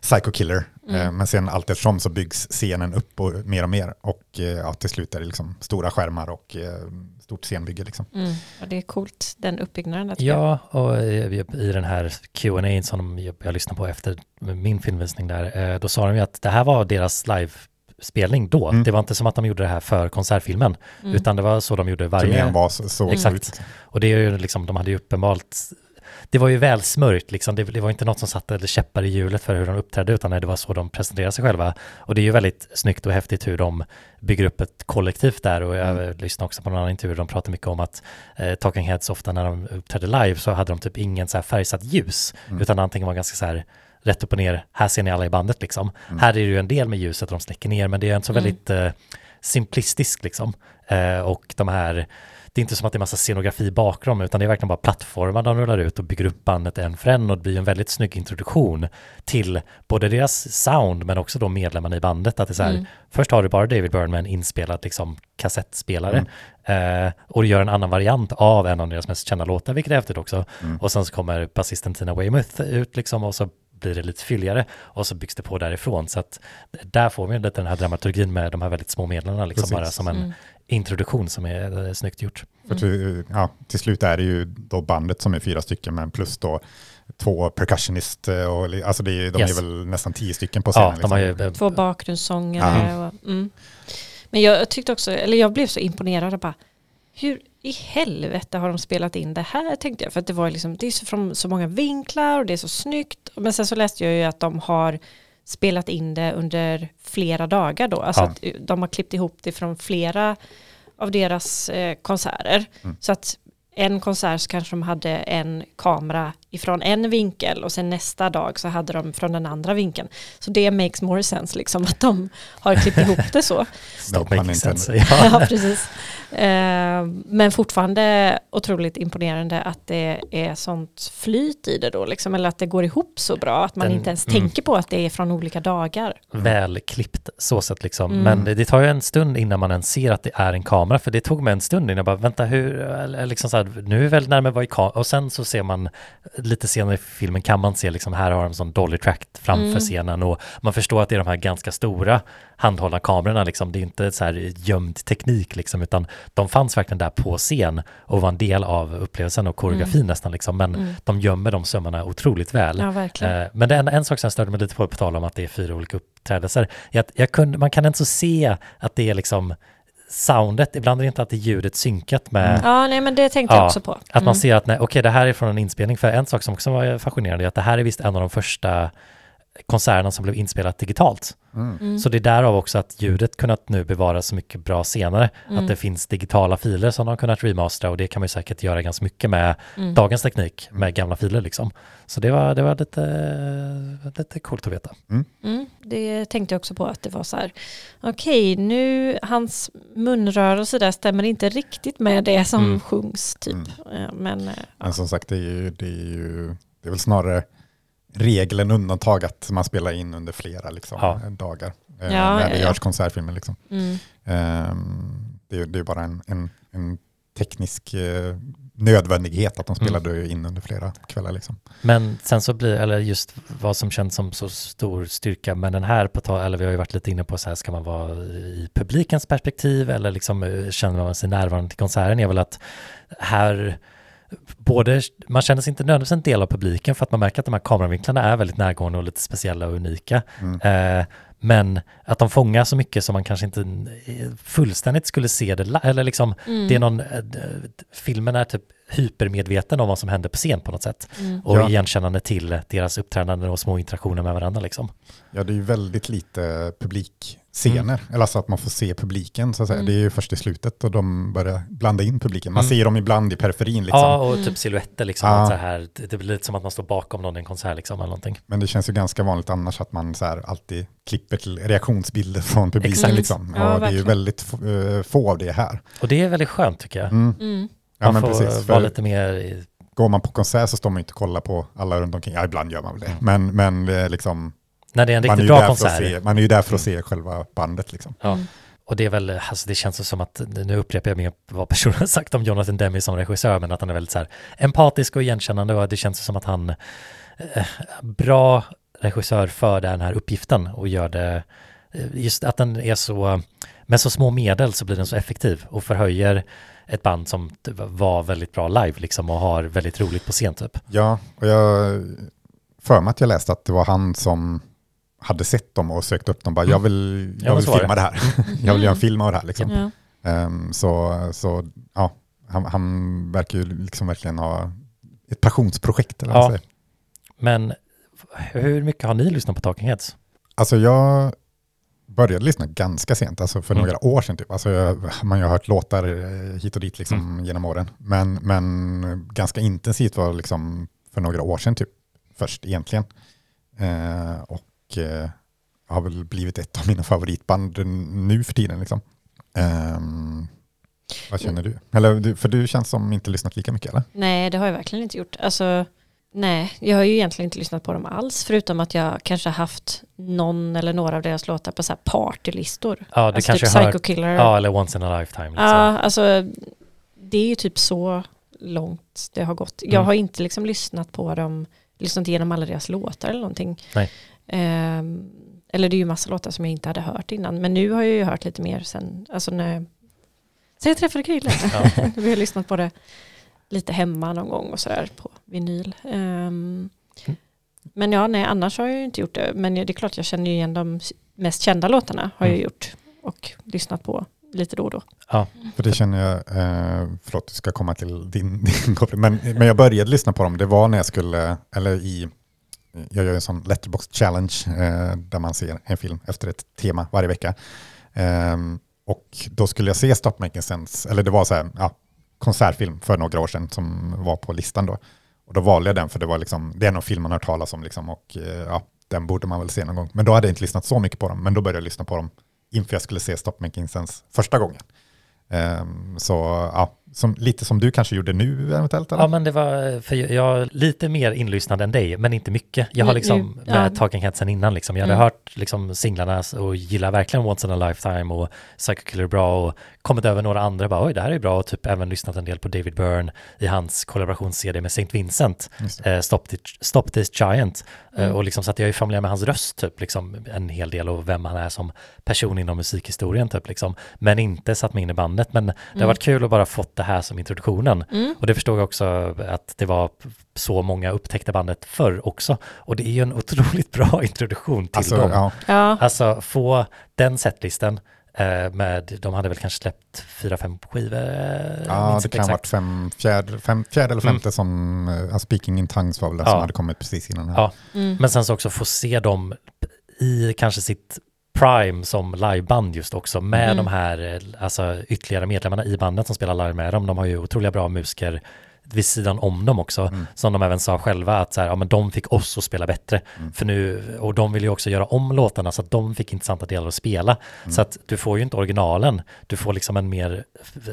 Psycho Killer. Mm. Eh, men sen allt eftersom så byggs scenen upp och mer och mer och eh, ja, till slut är det liksom stora skärmar och eh, stort scenbygge. Liksom. Mm. Ja, det är coolt, den uppbyggnaden. Ja, och i i den här Q&A som jag lyssnade på efter min filmvisning där, då sa de ju att det här var deras livespelning då. Mm. Det var inte som att de gjorde det här för konsertfilmen, Mm. utan det var så de gjorde varje... Turnén var så, Exakt. ut. Och det är ju liksom, de hade ju uppenbart, det var ju väl smörjt liksom, det, det var inte något som satte käppar i hjulet för hur de uppträdde, utan det var så de presenterade sig själva. Och det är ju väldigt snyggt och häftigt hur de bygger upp ett kollektiv där och jag Mm. lyssnade också på någon annan intervju, de pratar mycket om att eh, Talking Heads ofta när de uppträdde live så hade de typ ingen så här färgsatt ljus, Mm. utan antingen var ganska så här rätt upp och ner, här ser ni alla i bandet liksom. Mm. Här är det ju en del med ljuset de släcker ner, men det är en så Mm. väldigt eh, simplistisk liksom. Eh, och de här, det är inte som att det är massa scenografi bakom, utan det är verkligen bara plattformar de rullar ut och bygger upp bandet en för en och det blir en väldigt snygg introduktion till både deras sound men också då medlemmarna i bandet. Att det är så här, Mm. först har du bara David Byrne med en inspelad liksom, kassettspelare eh, och du gör en annan variant av en av deras mest kända låtar, vilket är häftigt också. Mm. Och sen så kommer basisten Tina Weymouth ut liksom och så blir det lite fylligare och så byggs det på därifrån. Så att där får vi lite den här dramaturgin med de här väldigt små medlen liksom Precis. bara som en Mm. introduktion som är eh, snyggt gjort. För till, ja, till slut är det ju då bandet som är fyra stycken, men plus då två percussionist, eh, och, alltså det är, de Yes. är väl nästan tio stycken på scenen. Ja, de har ju, liksom. eh, Två bakgrundssångare. Och, mm. Men jag tyckte också, eller jag blev så imponerad och bara, hur i helvete har de spelat in det här tänkte jag. För att det var liksom, det är så från så många vinklar och det är så snyggt. Men sen så läste jag ju att de har spelat in det under flera dagar då. Alltså Ja. att de har klippt ihop det från flera av deras eh, konserter. Mm. Så att en konsert så kanske de hade en kamera ifrån en vinkel och sen nästa dag så hade de från den andra vinkeln. Så det makes more sense liksom att de har klippt ihop det så. No intended. sense. Ja. Ja, precis. Eh, men fortfarande otroligt imponerande att det är sånt flyt i det då, liksom, eller att det går ihop så bra, att man Den- inte ens mm. tänker på att det är från olika dagar. välklippt så sett liksom. Mm. Men det, det tar ju en stund innan man ens ser att det är en kamera, för det tog mig en stund innan jag bara, vänta hur, liksom så här, nu är väl närmare vad i kamera, och sen så ser man lite senare i filmen kan man se liksom, här har de sån dolly track framför Mm. scenen och man förstår att det är de här ganska stora handhållna kamerorna liksom, det är inte så här gömd teknik liksom, utan de fanns verkligen där på scen och var en del av upplevelsen och koreografin nästan liksom, men Mm. de gömmer de sömmarna otroligt väl. Ja. Eh, Men det är en, en sak som jag störde mig lite på, på tal om att det är fyra olika uppträdelser, är att jag kunde, man kan inte så se att det är liksom soundet, ibland är det inte alltid ljudet synkat med, Mm. Ja, nej men det tänkte jag Ja, också på. att man Mm. ser att nej, okej det här är från en inspelning, för en sak som också var fascinerande är att det här är visst en av de första konserterna som blev inspelat digitalt. Mm. Mm. Så det är därav också att ljudet kunnat nu bevaras så mycket bra senare. Mm. Att det finns digitala filer som de har kunnat remastera och det kan man ju säkert göra ganska mycket med Mm. dagens teknik med gamla filer liksom. Så det var, det var lite, lite coolt att veta. Mm, det tänkte jag också på att det var så här, okej nu hans munrörelse där stämmer inte riktigt med det som Mm. sjungs typ. Mm. Eh, Men eh, Men som sagt, det är ju, det är ju det är väl snarare regel än undantag att man spelar in under flera liksom, Ja. dagar. eh, Ja, när det ja. görs konsertfilmer. Liksom. mm, Ehm, det, är, det är bara en, en, en teknisk eh, nödvändighet att de spelade in under flera kvällar. Liksom. Men sen så blir, eller just vad som känns som så stor styrka med den här, på tal, eller vi har ju varit lite inne på så här, ska man vara i publikens perspektiv eller liksom eh, känner man sig närvarande till konserten är väl att här både, man känner sig inte nödvändigtvis en del av publiken för att man märker att de här kameravinklarna är väldigt närgående och lite speciella och unika. Mm. Eh, men att de fångar så mycket som man kanske inte eh, fullständigt skulle se det, eller liksom mm. det är någon, eh, filmen är typ hypermedveten om vad som händer på scen på något sätt. Mm. Och Ja. igenkännande till deras uppträdanden och små interaktioner med varandra liksom. Ja, det är ju väldigt lite publikscener, eller alltså att man får se publiken så att säga. Mm. Det är ju först i slutet och de börjar blanda in publiken. Man Mm. ser dem ibland i periferin liksom. Ja, och Mm. typ silhuetter liksom. Ja. Så här, det, det blir lite som att man står bakom någon i en konsert liksom eller någonting. Men det känns ju ganska vanligt annars att man så här alltid klipper till reaktionsbilder från publiken. Exakt. Liksom. Ja, och det är ju väldigt få, eh, få av det här. Och det är väldigt skönt tycker jag. Mm. Mm. Ja, man men får precis. vara lite mer, i- går man på konsert så står man inte och kollar på alla runt omkring. Ja, ibland gör man väl det. Mm. Men, men är liksom, när det är en man, är riktigt ju bra där för att konsert. se, man är ju där för att se själva bandet. Liksom. Ja. Mm. Och det är väl, alltså det känns som att, nu upprepar jag mer vad personen har sagt om Jonathan Demme som regissör, men att han är väldigt så här empatisk och igenkännande och det känns som att han, eh, bra regissör för den här uppgiften och gör det, eh, just att den är så, med så små medel så blir den så effektiv och förhöjer ett band som var väldigt bra live liksom och har väldigt roligt på scen typ. Ja, och jag för mig att jag läste att det var han som hade sett dem och sökt upp dem. Bara, Mm. jag vill, Ja, jag vill filma det här. jag vill göra en film av det här. Liksom. Ja. Ehm, så, så ja, han, han verkar ju liksom verkligen ha ett passionsprojekt. Eller Ja. Men hur mycket har ni lyssnat på Talking Heads? Alltså jag började lyssna ganska sent, alltså för Mm. några år sedan. Typ. Alltså jag, man har hört låtar eh, hit och dit liksom genom åren. Men, men ganska intensivt var liksom för några år sedan typ, först egentligen. Eh, och eh, har väl blivit ett av mina favoritband nu för tiden. Liksom. Ehm, vad känner du? Eller? För du känns som inte lyssnat lika mycket eller? Nej, det har jag verkligen inte gjort. Alltså, nej, jag har ju egentligen inte lyssnat på dem alls, förutom att jag kanske haft någon eller några av deras låtar på så här partylistor. Ja, du alltså kanske typ har Psycho Killer. ja eller Once in a Lifetime. Liksom. Ja, alltså det är ju typ så långt det har gått. Jag Mm. har inte liksom lyssnat på dem, lyssnat igenom alla deras låtar eller någonting. Nej. Ehm, eller det är ju massa låtar som jag inte hade hört innan. Men nu har jag ju hört lite mer sen, alltså när, sen jag träffade Krille. Ja. Vi har lyssnat på det lite hemma någon gång och sådär på vinyl. Mm. Men ja, nej, annars har jag ju inte gjort det. Men det är klart jag känner ju igen de mest kända låtarna har jag Mm. gjort och lyssnat på lite då och då. För det känner jag, eh, förlåt du ska komma till din, din koppling, men, men jag började lyssna på dem, det var när jag skulle, eller i, jag gör en sån letterbox challenge eh, där man ser en film efter ett tema varje vecka. Ehm, och då skulle jag se Stop Making Sense, eller det var så här, ja, konsertfilm för några år sedan som var på listan då. Och då valde jag den för det var liksom, det är en film man har hört talas om liksom och eh, ja, den borde man väl se någon gång. Men då hade jag inte lyssnat så mycket på dem, men då började jag lyssna på dem inför jag skulle se Stop Making Sense första gången. Ehm, så ja, som, lite som du kanske gjorde nu eventuellt? Eller? Ja men det var, för jag, lite mer inlyssnad än dig, men inte mycket. Jag har liksom mm, med ja. Talking Heads sen innan liksom. Jag hade Mm. hört liksom singlarna och gillar verkligen Once in a Lifetime och Psycho Killer bra och kommit över några andra bara oj det här är bra och typ även lyssnat en del på David Byrne i hans kollaborations-CD med St. Vincent, eh, Stop, This, Stop This Giant Eh, Mm. och liksom så att jag är familiär med hans röst typ liksom en hel del och vem han är som person inom musikhistorien typ liksom. Men inte satt mig in i bandet men det har Mm. varit kul att bara fått det här som introduktionen. Mm. Och det förstod jag också att det var så många upptäckte bandet förr också. Och det är ju en otroligt bra introduktion till Alltså, dem. ja, Ja, Alltså få den setlisten eh, med, de hade väl kanske släppt fyra, fem skivor. eh, ja, det kan ha varit fem, fjärde, fem, fjärde eller Mm. femte som, uh, Speaking in Tongues var väl den Ja. som hade kommit precis innan. Här. Ja. mm. Men sen så också få se dem i kanske sitt prime som liveband just också med Mm. de här eh, alltså, ytterligare medlemmarna i bandet som spelar live med dem. De har ju otroliga bra musiker vid sidan om dem också, Mm. som de även sa själva att så här, ja, men de fick oss att spela bättre. Mm. För nu, och de vill ju också göra om låtarna så att de fick intressanta delar att spela. Mm. Så att du får ju inte originalen, du får liksom en mer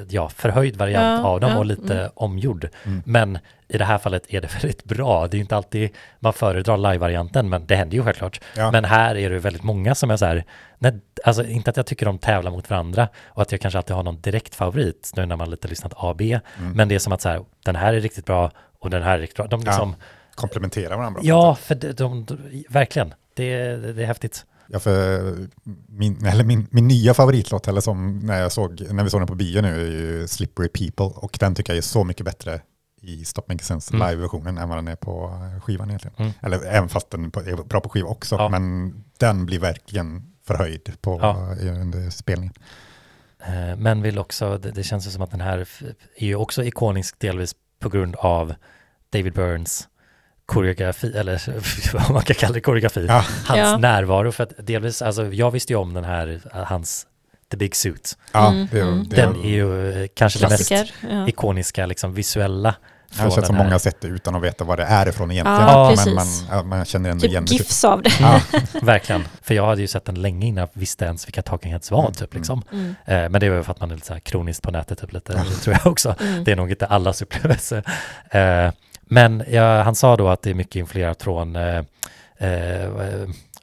ja, förhöjd variant Ja, av dem ja, och lite mm. omgjord. Mm. Men i det här fallet är det väldigt bra. Det är ju inte alltid man föredrar live-varianten, men det händer ju självklart. Ja. Men här är det väldigt många som är så här, nej, alltså inte att jag tycker de tävlar mot varandra och att jag kanske alltid har någon direkt favorit nu när man lite lyssnat A, B. Mm. Men det är som att så här, den här är riktigt bra och den här är riktigt bra. De Ja, liksom, Komplementerar varandra. ja, för de, de, de, verkligen, det, det, det är häftigt. Ja, för min, eller min, min nya favoritlåt, eller som när, jag såg, när vi såg den på bio nu, är ju Slippery People. Och den tycker jag är så mycket bättre i Stop Making Sense Mm. live-versionen än vad den är på eh, skivan egentligen. Mm. Eller även fast den är bra på skiva också, Ja. men den blir verkligen förhöjd på, Ja. eh, under spelningen. Eh, Men vill också, det, det känns ju som att den här är ju också ikonisk delvis på grund av David Burns koreografi, eller vad man kan kalla det, koreografi, Ja. hans Ja. närvaro. För att delvis, alltså jag visste ju om den här, hans The Big Suit. Ja, Mm, det, mm. det, Den är ju kanske det mest ikoniska liksom, visuella. Känns den som här. många har sett det utan att veta vad det är ifrån egentligen. Ja, men man, man känner ändå igen Typ det. gifs av det. Ja, Verkligen, för jag hade ju sett den länge innan jag visste ens vilka Talking Heads var Mm, typ mm. liksom. Mm. Eh, men det var ju för att man är lite så här kroniskt på nätet typ lite, det tror jag också. Mm. Det är nog inte allas upplevelse. Eh, men ja, han sa då att det är mycket influerat från, eh,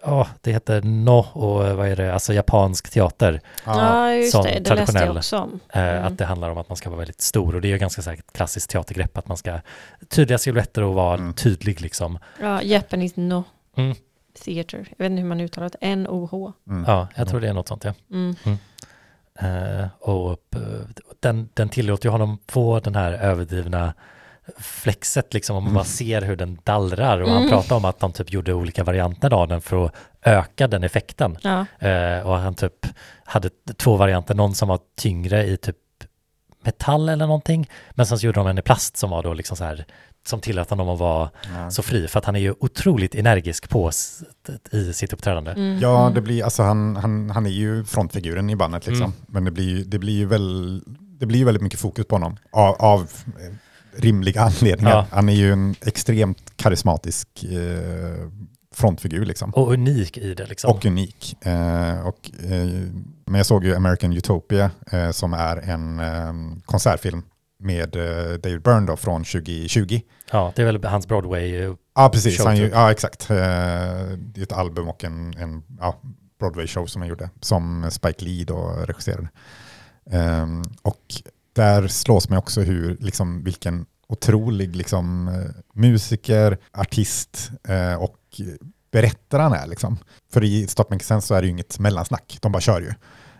ja, det heter No och eh, vad är det, alltså japansk teater. ja. Just som det. Det läste jag traditionell. också om. Eh, Mm. Att det handlar om att man ska vara väldigt stor och det är ju ganska ett klassiskt teatergrepp att man ska tydliga silhuetter och vara Mm. tydlig liksom. Ja, Japanese No Mm. Theater. Jag vet inte hur man uttalar det. N-O-H. Mm. Ja, jag tror det är något sånt ja. Mm. Eh, och den, den tillåter ju honom få den här överdrivna flexet liksom om man Mm. bara ser hur den dallrar och han Mm. pratar om att de typ gjorde olika varianter av den för att öka den effekten. Ja. Eh, och han typ hade två varianter, någon som var tyngre i typ metall eller någonting, men sen så gjorde de en i plast som var då liksom så här, som tillät honom att vara Ja. så fri, för att han är ju otroligt energisk på i sitt uppträdande. Mm. Ja, Mm. det blir, alltså han, han, han är ju frontfiguren i bandet liksom. Mm. Men det blir ju det blir ju väl, det blir ju väldigt mycket fokus på honom av, av rimliga anledningar. Ja. Han är ju en extremt karismatisk eh, frontfigur liksom. Och unik i det liksom. Och unik. Eh, och, eh, men jag såg ju American Utopia eh, som är en eh, konsertfilm med eh, David Byrne då, från 2020. ja, det är väl hans Broadway eh, Ja, precis. Han, ju- typ. ja, exakt. Det är ett album och en, en ja, Broadway-show som han gjorde, som Spike Lee då regisserade. Ehm, och där slås man också hur, liksom, vilken otrolig liksom, eh, musiker, artist eh, och berättare han är. Liksom. För i Stop Making Sense så är det ju inget mellansnack, de bara kör ju.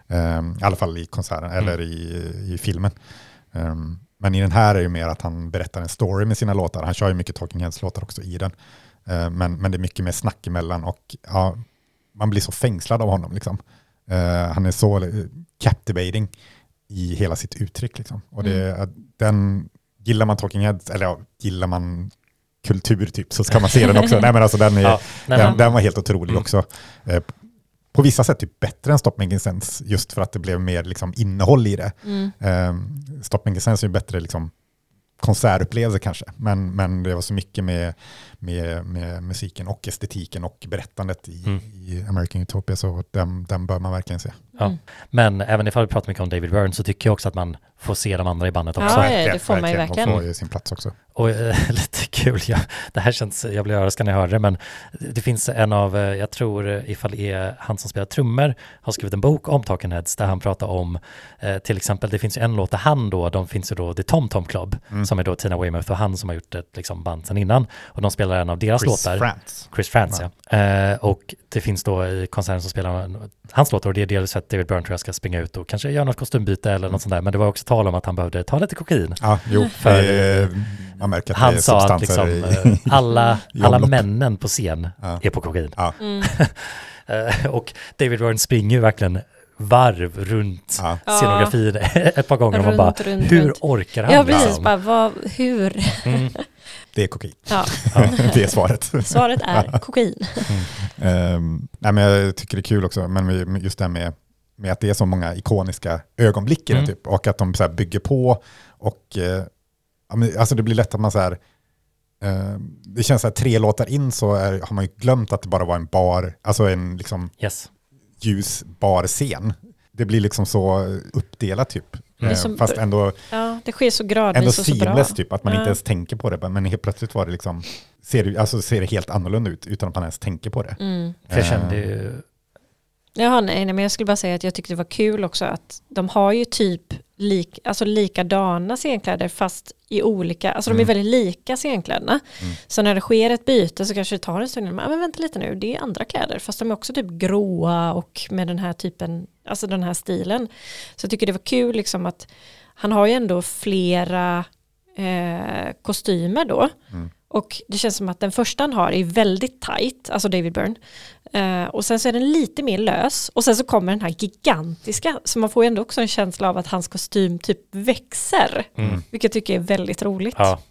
Ehm, I alla fall i konserten, eller i, i filmen. Ehm, men i den här är det mer att han berättar en story med sina låtar. Han kör ju mycket Talking Heads-låtar också i den. Ehm, men, men det är mycket mer snack emellan och ja, man blir så fängslad av honom. Liksom. Ehm, han är så eh, captivating i hela sitt uttryck. Liksom. Och det, den, gillar man Talking Heads, eller ja, gillar man kultur typ, så ska man se den också. Nej, men alltså, den, är, Ja, nej, den, men, den var helt otrolig Mm. också. Eh, på vissa sätt typ bättre än Stop Making Sense, just för att det blev mer liksom, innehåll i det. Mm. Um, Stop Making Sense är ju bättre liksom, konsertupplevelse kanske, men, men det var så mycket med, med, med musiken och estetiken och berättandet i, Mm. i American Utopia, så den, den bör man verkligen se. Ja. Mm. men även ifall vi pratar mycket om David Byrne så tycker jag också att man får se de andra i bandet också. Ja, det får man ju verkligen. Får ju sin plats också. Och eh, lite kul, ja, det här känns, jag blir överraskad när jag hör det, men det finns en av, eh, jag tror ifall det är han som spelar trummor, har skrivit en bok om Talking Heads där han pratar om, eh, till exempel, det finns ju en låt där han då, de finns ju då The Tom Tom Club, Mm. som är då Tina Weymouth och han som har gjort ett liksom, band sedan innan, och de spelar en av deras Chris låtar. Frantz. Chris Frantz, ja. Eh, och det finns då i konserten som spelar hans låtar och det är dels att David Byrne tror jag ska springa ut och kanske göra något kostymbyte eller något sånt där. Men det var också tal om att han behövde ta lite kokain. Ja, jo, För- man märker att det är Han sa att liksom, i, eh, alla, alla männen på scen Ja. är på kokain. Mm. Eh, och David Byrne springer ju verkligen varv runt Ja. scenografin ett par gånger och man Runt, bara, runt, hur runt. orkar han? Ja, precis. liksom? Bara, vad, hur? Mm. Det är kokain. Ja, det är svaret. svaret är kokain. Ehm, nej, men jag tycker det är kul också, men vi- just det här med, med att det är så många ikoniska ögonblick i den Mm. typ, och att de så här bygger på. Och, eh, alltså det blir lätt att man så här, eh, det känns så här tre låtar in så är, har man ju glömt att det bara var en bar, alltså en liksom Yes. ljus barscen. Det blir liksom så uppdelat typ. Är Eh, som- Fast ändå, Ja, det sker så ändå gradvis och så bra. seamless typ, att man Ja. inte ens tänker på det. Men helt plötsligt var det liksom, ser det, alltså ser det helt annorlunda ut utan att man ens tänker på det. Mm. För jag Eh. kände ju, Jaha, nej, nej, men jag skulle bara säga att jag tyckte det var kul också att de har ju typ lik, alltså likadana scenkläder fast i olika, alltså de är Mm. väldigt lika scenkläderna. Mm. Så när det sker ett byte så kanske det tar en stund, men, men vänta lite nu, det är andra kläder, fast de är också typ gråa och med den här typen, alltså den här stilen. Så jag tycker det var kul liksom att han har ju ändå flera eh, kostymer då. Mm. Och det känns som att den första han har är väldigt tight, alltså David Byrne. Eh, och sen så är den lite mer lös. Och sen så kommer den här gigantiska, så man får ju ändå också en känsla av att hans kostym typ växer. mm. Vilket jag tycker är väldigt roligt. ja,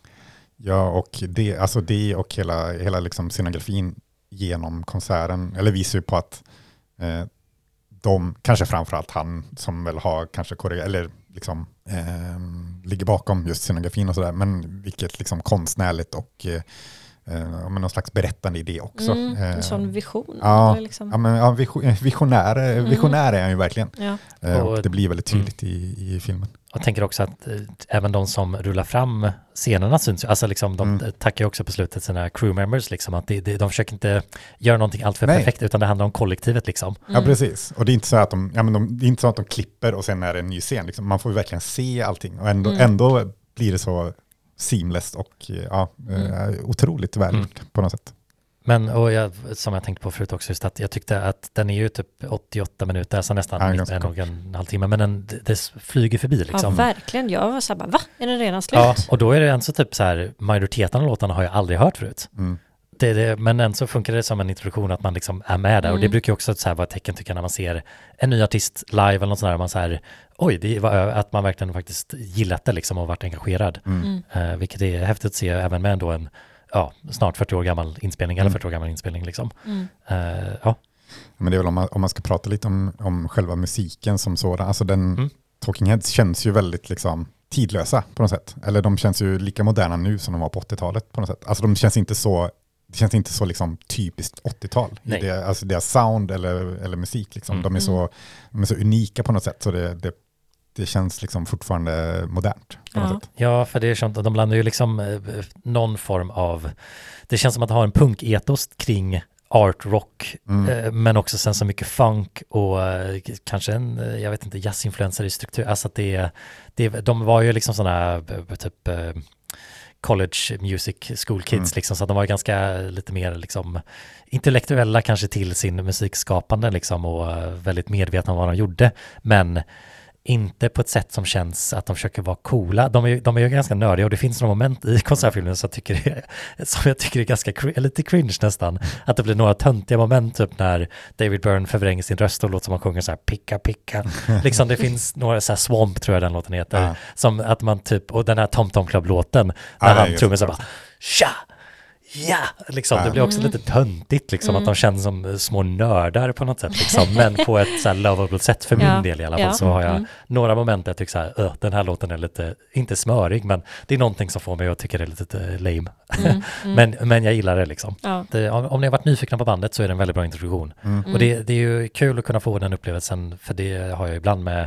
Ja, och det, alltså det och hela, hela liksom scenografin genom konserten, eller visar ju på att eh, de, kanske framförallt han som väl har kanske korrigerat, eller liksom eh, ligger bakom just scenografin och sådär, men vilket liksom konstnärligt och eh, eh, någon slags berättande idé också. Mm, en Eh, sån vision. ja, liksom. Ja, men, ja, vision- visionär, Mm. visionär är han ju verkligen. Ja. Eh, och Och- det blir väldigt tydligt i, i filmen. Jag tänker också att eh, även de som rullar fram scenerna syns. Alltså liksom de Mm. tackar ju också på slutet sina crew members liksom. Att det, det, de försöker inte göra någonting alltför Nej. perfekt utan det handlar om kollektivet liksom. Ja, precis. Och det är inte så att de, ja, men de, det är inte så att de klipper och sen är det en ny scen. Liksom. Man får ju verkligen se allting och ändå, Mm. ändå blir det så seamless och ja, eh, otroligt väl Mm. på något sätt. Men och jag, som jag tänkte på förut också, just att jag tyckte att den är ju typ 88 minuter, alltså nästan Ja, en, ganska en, halvtimme, men den, det, flyger förbi ja, liksom. verkligen. Jag var så här bara, va? Är den redan slut? Ja, och då är det alltså typ så här, majoriteten av låtarna har jag aldrig hört förut. Mm. Det, det, men än så funkar det som en introduktion att man liksom är med där och det Mm. brukar ju också så här vara ett tecken tycker jag när man ser en ny artist live eller något sånt där, man så här, oj, det var att man verkligen faktiskt gillat det liksom och varit engagerad. Mm. Eh, vilket är häftigt att se även med ändå en, ja, snart 40 år gammal inspelning, eller Mm. 40 år gammal inspelning liksom. Mm. Eh, ja, Men det är väl om man, om man ska prata lite om, om själva musiken som sådan. Alltså den, Mm. Talking Heads känns ju väldigt liksom tidlösa på något sätt. Eller de känns ju lika moderna nu som de var på 80-talet på något sätt. Alltså de känns inte så, det känns inte så liksom typiskt 80-tal. i. Det, alltså deras sound eller, eller musik liksom. Mm. De, är så, de är så unika på något sätt. Så det, det, det känns liksom fortfarande modernt Ja. Ja, för det är sånt de blandar ju liksom eh, någon form av, det känns som att ha en punketos kring art rock, Mm. eh, men också sen så mycket funk och eh, kanske en, jag vet inte, jazzinfluenser i struktur. Alltså att det, det, de var ju liksom sådana typ college music school kids Mm. liksom, så att de var ganska lite mer liksom intellektuella kanske till sin musikskapande liksom och eh, väldigt medvetna om vad de gjorde. Men inte på ett sätt som känns att de försöker vara coola. De är, de är ju ganska nördiga och det finns några moment i konsertfilmen som jag tycker är, som jag tycker är ganska lite cringe nästan. Att det blir några töntiga moment typ när David Byrne förvränger sin röst och låter som han sjunger så här picka picka. liksom det finns några så här swamp tror jag den låten heter. Ja. Som att man typ, och den här Tom Tom Club-låten när är han trummar så bara tja! Ja, liksom, det blir också lite töntigt liksom Mm. att de känns som små nördar på något sätt liksom, men på ett så här lovable sätt för min Ja. del i alla fall Ja. så har jag Mm. några moment där jag tycker så här, "Öh, den här låten är lite, inte smörig, men det är någonting som får mig att tycka det är lite lame. Mm, mm. Men, men jag gillar det liksom. ja. Det, om, om ni har varit nyfikna på bandet så är det en väldigt bra introduktion. Mm. Och det, det är ju kul att kunna få den upplevelsen, för det har jag ibland med,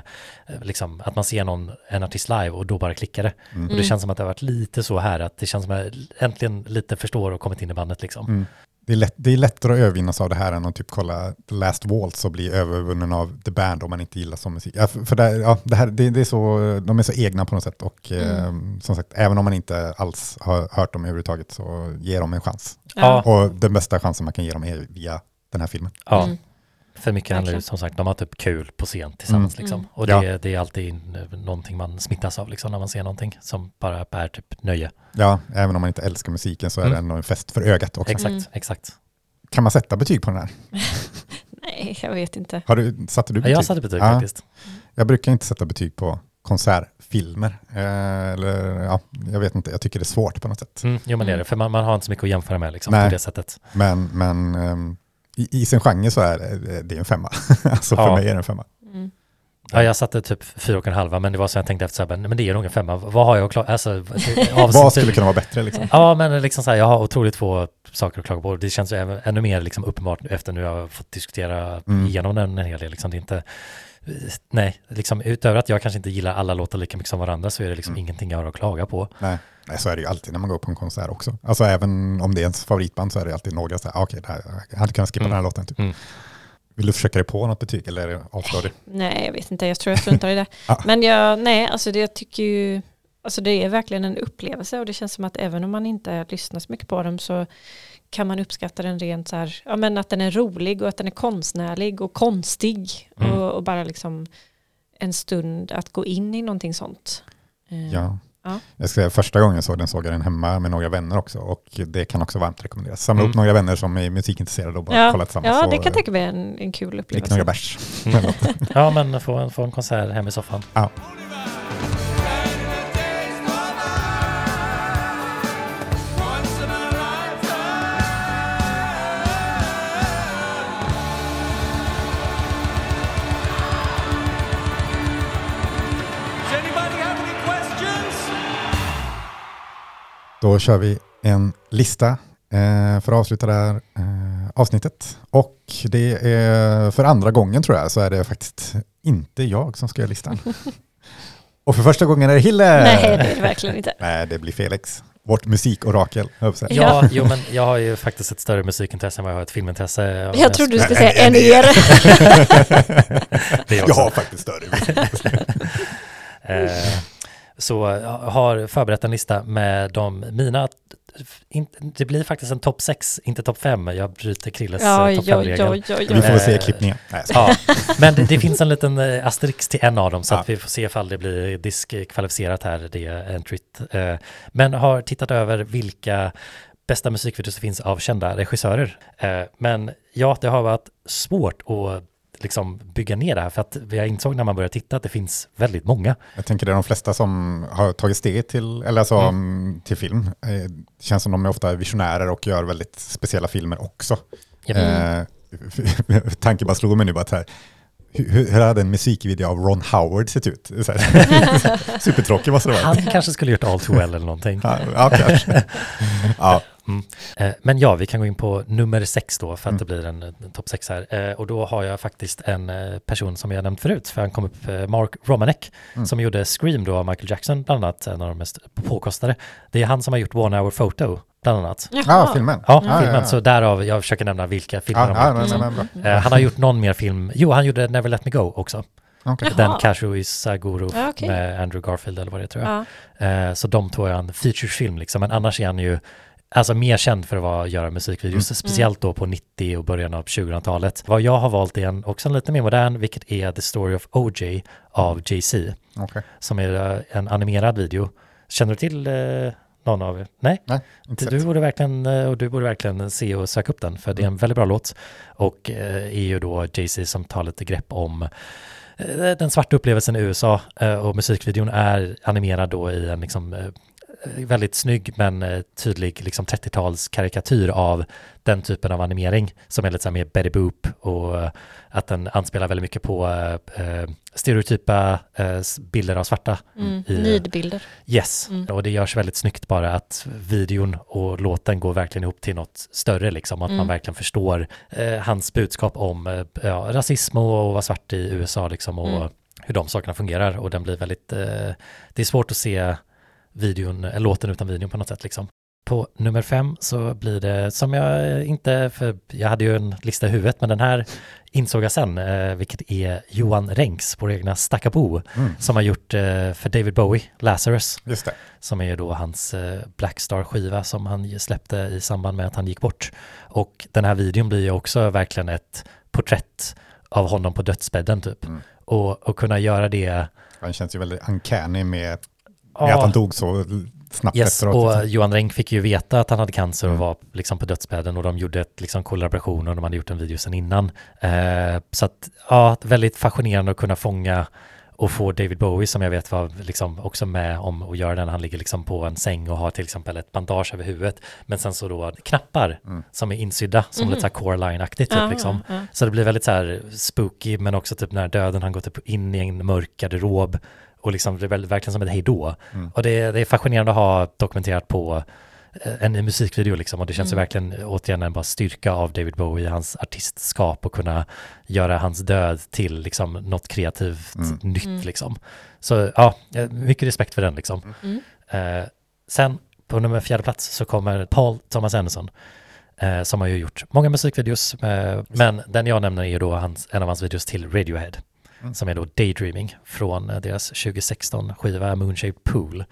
eh, liksom, att man ser någon, en artist live och då bara klickar det. Mm. Och det Mm. känns som att det har varit lite så här, att det känns som att jag äntligen lite förstår och kommit in i bandet liksom. Mm. Det, är lätt, det är lättare att övervinnas av det här än att typ kolla The Last Waltz och bli övervunnen av The Band om man inte gillar sån musik. Ja, för det, ja, det här, det, det är så, de är så egna på något sätt och eh, som sagt, även om man inte alls har hört dem överhuvudtaget så ger dem en chans. Ja. Och den bästa chansen man kan ge dem är via den här filmen. Ja, Mm. För mycket handlar det Verkligen. som sagt, de har typ kul på scen tillsammans Mm. liksom. Mm. Och det, Ja. det är alltid någonting man smittas av liksom när man ser någonting som bara är typ nöje. Ja, även om man inte älskar musiken så är det Mm. ändå en fest för ögat också. Exakt, Mm. exakt. Kan man sätta betyg på den här? Nej, jag vet inte. Har du, satte du Ja, betyg? jag satte betyg Ja. faktiskt. Jag brukar inte sätta betyg på konsertfilmer. Eh, eller, ja, jag vet inte, jag tycker det är svårt på något sätt. Mm, jo men det är det, Mm. för man, man har inte så mycket att jämföra med liksom Nej. på det sättet. Men, men ehm, i, i sin genre så är det, det är en femma. alltså för Ja. mig är det en femma. Mm. Ja, jag satte typ fyra och en halva, men det var så jag tänkte efter så här, men det är nog en femma. Vad har jag att klaga alltså, Vad skulle kunna vara bättre liksom? Ja, men liksom så här, jag har otroligt få saker att klaga på. Det känns ännu mer liksom uppenbart efter nu jag har fått diskutera Mm. igenom den en hel del. Liksom, det är inte, nej, liksom, utöver att jag kanske inte gillar alla låtar lika mycket som varandra så är det liksom Mm. ingenting jag har att klaga på. Nej. Nej, så är det ju alltid när man går på en konsert också. Alltså även om det är ens favoritband så är det alltid några så här, ah, okej, det här, jag hade kunnat skippa Mm. den här låten. Typ. Mm. Vill du försöka dig på något betyg eller avslår du? Nej, jag vet inte. Jag tror jag struntar i det. Ja. Men jag, nej, alltså det, jag tycker ju, alltså det är verkligen en upplevelse och det känns som att även om man inte lyssnar så mycket på dem så kan man uppskatta den rent så här, ja men att den är rolig och att den är konstnärlig och konstig Mm. och, och bara liksom en stund att gå in i någonting sånt. Eh, Ja. Ja. Jag ska säga, första gången jag såg den såg jag den hemma med några vänner också och det kan också varmt rekommenderas. Samla Mm. upp några vänner som är musikintresserade och bara Ja, kolla tillsammans. ja det kan jag tänka mig en, en kul Drick upplevelse. några bärs. Mm. Ja, men få en, få en konsert hem i soffan. Då kör vi en lista eh, för att avsluta det här eh, avsnittet. Och det är för andra gången tror jag så är det faktiskt inte jag som ska göra listan. Och för första gången är det Hille! Nej, det är det verkligen inte. Nej, det blir Felix. Vårt musikorakel, jag. Ja, jo men jag har ju faktiskt ett större musikintresse än vad jag har ett filmintresse. Jag trodde du skulle säga en er. Det är Jag har faktiskt större. Eh, så har förberett en lista med de mina, in, det blir faktiskt en topp 6, inte topp 5. Jag bryter Krilles Ja, eh, topp oj, oj, 5-regel. oj, oj, Vi får se Eh, klippningen. Ja, men det, det finns en liten eh, asterisk till en av dem så Ja. att vi får se ifall det blir diskvalificerat här, det entryt. Men har tittat över vilka bästa musikvideos det finns av kända regissörer. Men ja, det har varit svårt att liksom bygga ner det här för att jag insåg när man började titta att det finns väldigt många. Jag tänker det är de flesta som har tagit steget till, eller alltså, mm. till film. Eh, Det känns som de är ofta visionärer och gör väldigt speciella filmer också. Japp. Eh, tanken bara slog mig nu bara här, hur, hur hade en musikvideo av Ron Howard sett ut? Supertråkig måste det vara. Han kanske skulle gjort All Too Well eller någonting. Ja, ja, kanske. Ja, Eh, Men ja, vi kan gå in på nummer sex då för att Mm. det blir en, en topp sex här. Eh, Och då har jag faktiskt en eh, person som jag nämnt förut, för han kom upp, Mark Romanek, Mm. som gjorde Scream då av Michael Jackson, bland annat en av de mest påkostade. Det är han som har gjort One Hour Photo, bland annat. ja filmen. Ja, Ja, filmen. ja, ja. Så därav, jag försöker nämna vilka filmer de ja, har gjort. Eh, Han har gjort någon mer film, jo han gjorde Never Let Me Go också. Okej. Den. Cashew Isaguro Ja, okej. med Andrew Garfield eller vad det är, tror jag. Ja. Så de två är en featurefilm liksom, men annars är han ju alltså mer känd för att vara, göra musikvideos, speciellt då på 90 och början av 2000-talet. Vad jag har valt är en, också en lite mer modern, vilket är The Story of OJ av Jay-Z, Okej. som är eh, en animerad video. Känner du till eh, någon av er? Nej? Nej, inte Du borde verkligen, eh, och du borde verkligen se och söka upp den, för det är en väldigt bra låt. Och eh, är ju då Jay-Z som tar lite grepp om eh, den svarta upplevelsen i USA och musikvideon är animerad då i en liksom väldigt snygg men eh, tydlig liksom 30-tals karikatyr av den typen av animering som är lite så mer Betty Boop och eh, att den anspelar väldigt mycket på eh, eh, stereotypa eh, bilder av svarta. Mm. I- Nidbilder. Yes, Mm. och det görs väldigt snyggt bara att videon och låten går verkligen ihop till något större liksom, att man Mm. verkligen förstår eh, hans budskap om eh, ja, rasism och att vara svart i USA liksom och Mm. hur de sakerna fungerar och den blir väldigt, eh, det är svårt att se videon, eh, låten utan videon på något sätt liksom. På nummer fem så blir det, som jag inte, för jag hade ju en lista i huvudet, men den här insåg jag sen, eh, vilket är Johan Renks, vår egna Stackabo, Mm. som har gjort eh, för David Bowie, Lazarus, Just det. som är ju då hans eh, Blackstar-skiva som han släppte i samband med att han gick bort. Och den här videon blir ju också verkligen ett porträtt av honom på dödsbädden typ. Mm. Och, och kunna göra det, Han känns ju väldigt uncanny med, med Ja. att han dog så snabbt yes, efteråt. och liksom. Johan Renck fick ju veta att han hade cancer och Mm. var liksom på dödsbädden och de gjorde ett liksom kollaboration och de hade gjort en video sedan innan. Eh, så att, ja, väldigt fascinerande att kunna fånga och få David Bowie som jag vet var liksom också med om att göra den. Han ligger liksom på en säng och har till exempel ett bandage över huvudet. Men sen så då knappar Mm. som är insydda som Mhm. lite så här Coraline-aktigt typ Ja, liksom. ja. Så det blir väldigt så här spooky men också typ när döden han går typ in i en mörk garderob och liksom det är väl- verkligen som ett hejdå. Mm. Och det, det är fascinerande att ha dokumenterat på eh, en musikvideo liksom och det känns ju Mm. verkligen återigen en bara styrka av David Bowie, hans artistskap och kunna göra hans död till liksom något kreativt Mm. nytt Mm. liksom. Så ja, eh, mycket respekt för den liksom. Mm. Eh, sen på nummer fjärde plats så kommer Paul Thomas Anderson eh, som har ju gjort många musikvideos, eh, men den jag nämner är ju då hans, en av hans videos till Radiohead, Mm. som är då Daydreaming från eh, deras 2016-skiva Moonshaped Pool.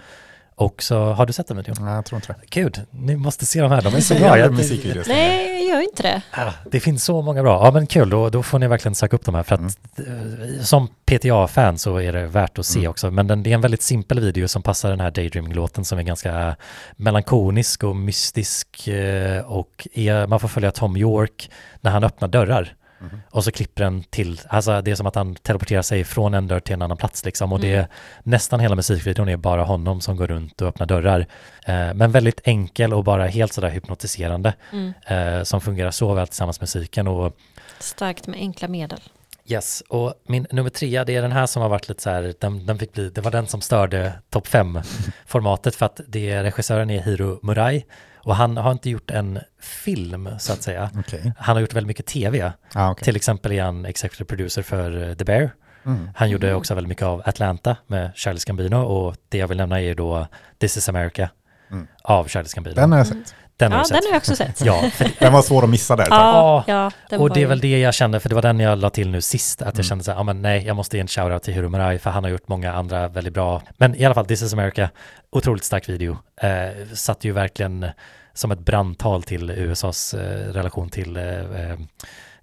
Och så har du sett den videon? Nej, jag tror inte det. Gud, ni måste se de här, de är så Jag bra. gör Jag. Nej, jag gör inte det. Det finns så många bra. Ja men kul, då, då får ni verkligen söka upp de här för att eh, som PTA-fan så är det värt att se Mm. också. Men den, det är en väldigt simpel video som passar den här Daydreaming-låten som är ganska melankolisk och mystisk eh, och är, man får följa Tom York när han öppnar dörrar. Mhm. Och så klipper den till, alltså det är som att han teleporterar sig från en dörr till en annan plats liksom. Och det är Mm. nästan hela musikvideon är bara honom som går runt och öppnar dörrar. Eh, men väldigt enkel och bara helt sådär hypnotiserande Mm. eh, som fungerar så väl tillsammans med musiken och Starkt med enkla medel. Yes, och min nummer tre, det är den här som har varit lite så här, den, den fick bli, det var den som störde topp fem formatet för att det är regissören är Hiro Murai och han har inte gjort en film så att säga. Okej. Han har gjort väldigt mycket tv. Ah, okej. Till exempel är han executive producer för eh, The Bear. Mm. Han gjorde också väldigt mycket av Atlanta med Charles Gambino och det jag vill nämna är då This is America Mm. av Charles Gambino. Den har jag sett. Den har Ja, du den sett. har jag också sett. Ja, för Den var svår att missa där. Ja, ja, och det är väl det jag kände, för det var den jag la till nu sist, att jag Mm. kände så här, ja men nej, jag måste ge en shoutout till Hiro Murai, för han har gjort många andra väldigt bra, men i alla fall, This is America, otroligt stark video, eh, satt ju verkligen som ett brandtal till USAs eh, relation till eh, eh,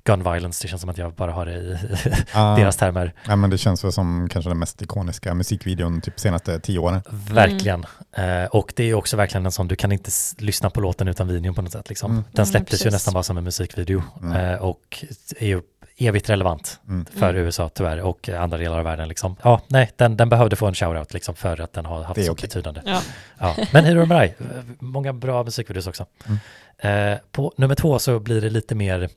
gun violence, det känns som att jag bara har det i Ah, deras termer. ja, men det känns väl som kanske den mest ikoniska musikvideon typ senaste tio åren. Verkligen. Eh, och det är också verkligen en sån, du kan inte lyssna på låten utan videon på något sätt. Liksom. Mm. Den Mm, släpptes ju nästan bara som en musikvideo Mm. eh, och är ju evigt relevant Mm. för Mm. USA tyvärr och andra delar av världen. Liksom. Ja, nej, den, den behövde få en shoutout liksom, för att den har haft Det är så okej. betydande. Ja. Ja. Men Hiro Murai, eh, många bra musikvideos också. Mm. Eh, på nummer två så blir det lite mer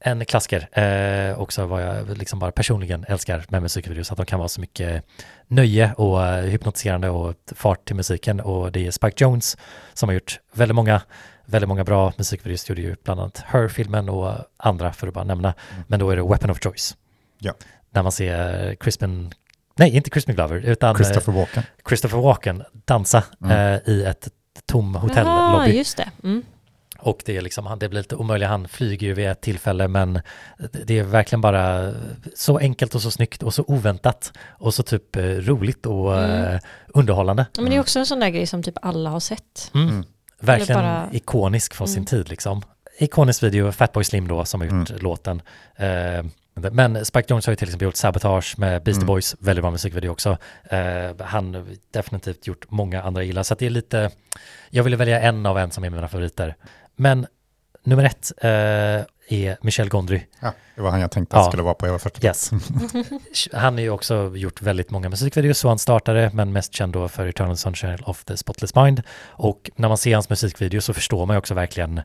en klassiker, eh, också vad jag liksom bara personligen älskar med musikvideos, att de kan vara så mycket nöje och eh, hypnotiserande och fart till musiken och det är Spike Jones som har gjort väldigt många, väldigt många bra musikvideos, gjorde ju bland annat Her-filmen och andra för att bara nämna, Mm. men då är det Weapon of Choice. Ja. När man ser Crispin, nej inte Crispin Glover, utan Christopher, Christopher Walken. Christopher Walken dansa Mm. eh, i ett tom Ja, hotellobby. just det. Mm. Och det är liksom, han- det blir lite omöjligt, han flyger ju vid ett tillfälle men det- är verkligen bara så enkelt och så snyggt och så oväntat och så typ eh, roligt och Mm. eh, underhållande. Men det är också en sån där grej som typ alla har sett. Mm. Mm. Verkligen bara- ikonisk från sin Mm. tid liksom. Ikonisk video, Fatboy Slim då som har gjort Mm. låten. Eh, men Spike Jones har ju till exempel gjort Sabotage med Beastie Mm. Boys, väldigt bra musikvideo också. Han har definitivt gjort många andra gillar, så att det är lite, jag ville välja en av en som är mina favoriter. Men nummer ett eh, är Michel Gondry. Ja, det var han jag tänkte att Ja. skulle vara på era första Yes. Han har ju också gjort väldigt många musikvideos, så han startade, men mest känd då för Eternal Sunshine of the Spotless Mind. Och när man ser hans musikvideo så förstår man ju också verkligen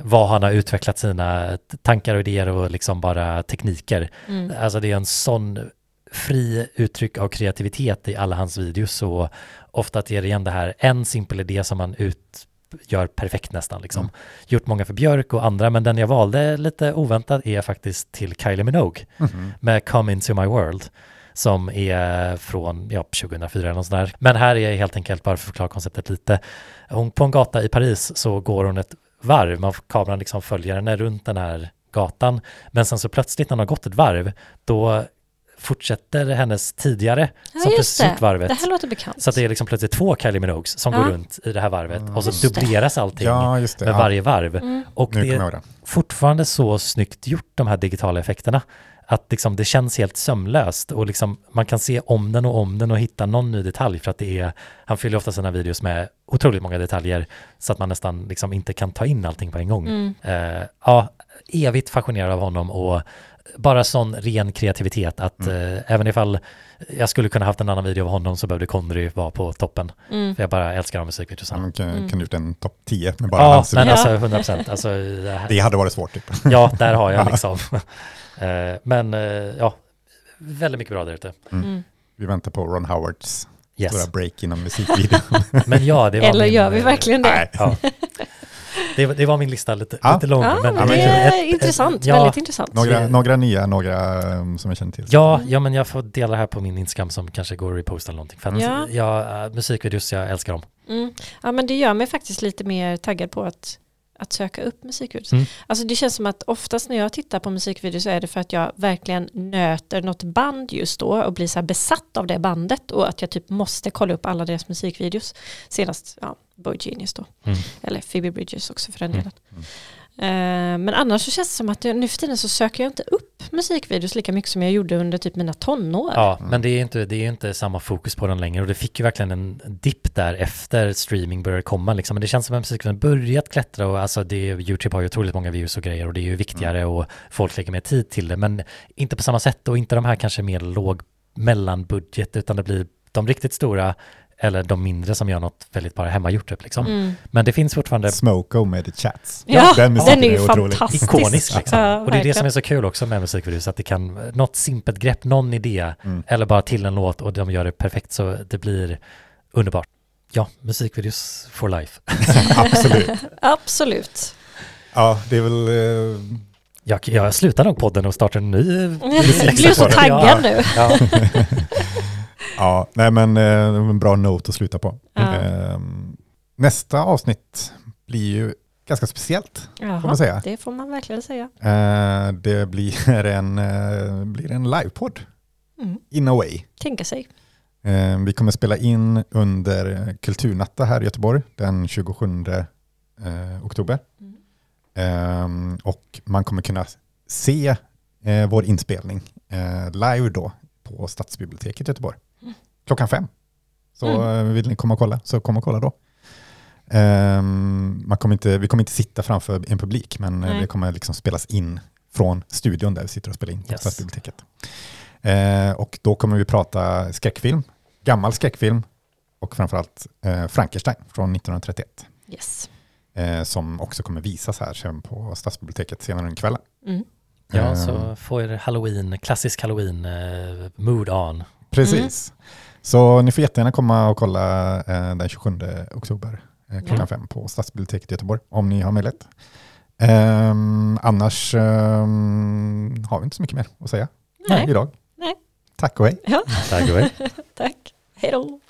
vad han har utvecklat sina tankar och idéer och liksom bara tekniker. Mm. Alltså det är en sån fri uttryck av kreativitet i alla hans videos så ofta att det är igen det här en simpel idé som man utgör perfekt nästan liksom. Mm. Gjort många för Björk och andra men den jag valde lite oväntat är faktiskt till Kylie Minogue Mhm. med Come Into My World som är från ja, 2004 eller något sånt där. Men här är helt enkelt, bara för att förklara konceptet lite, hon, på en gata i Paris så går hon ett varv, man, kameran liksom följer henne runt den här gatan, men sen så plötsligt när hon har gått ett varv, då fortsätter hennes tidigare, Ja, som precis varvet. Det här låter bekant. Så att det är liksom plötsligt två Kylie Minogues som Ja. går runt i det här varvet och så Just det. dubbleras allting Ja, just det. med Ja, varje varv. Mm. Och nu det är fortfarande så snyggt gjort de här digitala effekterna. Att liksom det känns helt sömlöst och liksom man kan se om den och om den och hitta någon ny detalj för att det är, han fyller ofta sina videos med otroligt många detaljer så att man nästan liksom inte kan ta in allting på en gång. Mm. Eh, ja, evigt fascinerad av honom och bara sån ren kreativitet att Mm. eh, även ifall jag skulle kunna haft en annan video av honom så behövde Kondry vara på toppen. Mm. För jag bara älskar de musikvideorna. Han kan, Mm. kan gjort en topp 10 med bara Ja, hans men alltså 100 procent. Alltså, det hade varit svårt typ. Ja, där har jag liksom. Eh, Men eh, ja, väldigt mycket bra där ute. Mm. Vi väntar på Ron Howards Yes. stora break inom musikvideon. Men ja, det var Eller min, gör vi eh, verkligen det? Nej. Ja. Det, var- det var min lista lite, Ja. lite lång. Ja, men, men det är ett- ett- intressant. ja, Väldigt intressant. Några, några nya, några um, som jag känner till. Ja, ja, men jag får dela det här på min Instagram som kanske går att reposta eller någonting. För att Ja. ja, eh, musikvideos, jag älskar dem. Mm. Ja men det gör mig faktiskt lite mer taggad på att, att söka upp musikvideos. Mm. Alltså det känns som att oftast när jag tittar på musikvideos så är det för att jag verkligen nöter något band just då och blir så här besatt av det bandet och att jag typ måste kolla upp alla deras musikvideos. Senast, ja, Boy Genius då. Mm. Eller Phoebe Bridges också för den Mm. delen. Eh, men annars så känns det som att jag, nu för tiden så söker jag inte upp musikvideos lika mycket som jag gjorde under typ mina tonår. Ja, men det är inte, det är inte samma fokus på den längre och det fick ju verkligen en dipp där efter streaming började komma liksom. Men det känns som att musiken börjat klättra och alltså det, YouTube har ju otroligt många views och grejer och det är ju viktigare och folk lägger mer tid till det. Men inte på samma sätt och inte de här kanske mer låg mellanbudget utan det blir de riktigt stora eller de mindre som gör något väldigt bara hemmagjort typ liksom. Mm. Men det finns fortfarande Smoko med The Chats. Ja, den den är ju fantastisk. ikonisk liksom. Ja, och det är det som är så kul också med musikvideos, att det kan, något simpelt grepp, någon idé, Mm. eller bara till en låt och de gör det perfekt så det blir underbart. Ja, musikvideos for life. Absolut. Absolut. Ja, det är väl... eh, Jag, jag slutar nog podden och startar en ny Jag blir så Ja. taggad nu. Ja, Ja, nej men eh, en bra note att sluta på. Ja. Eh, Nästa avsnitt blir ju ganska speciellt, får man Jaha, säga. det får man verkligen säga. Eh, Det blir en, eh, blir en livepodd, Mm. in a way. Tänka sig. Eh, Vi kommer spela in under Kulturnatta här i Göteborg den 27 eh, oktober. Mm. Ehm, och man kommer kunna se vår inspelning live då på Stadsbiblioteket i Göteborg. Mm. Klockan fem. Så Mm. eh, vill ni komma och kolla, så kom och kolla då. Ehm, man kommer inte, vi kommer inte sitta framför en publik, men eh, Nej. det kommer liksom spelas in från studion där vi sitter och spelar in på Yes. Stadsbiblioteket. Eh, och då kommer vi prata skräckfilm, gammal skräckfilm och framförallt eh, Frankenstein från 1931 Yes. eh, som också kommer visas här sen på Stadsbiblioteket senare under kvällen. Mm. ja så får er halloween, klassisk halloween eh, mood on. Precis. Så ni får jättegärna komma och kolla eh, den 27 oktober eh, klockan Ja. fem på Stadsbiblioteket i Göteborg om ni har möjlighet. Ehm, annars ehm, har vi inte så mycket mer att säga Nej. idag. Nej. Tack och hej. Ja, Tack och hej. tack. Hej då.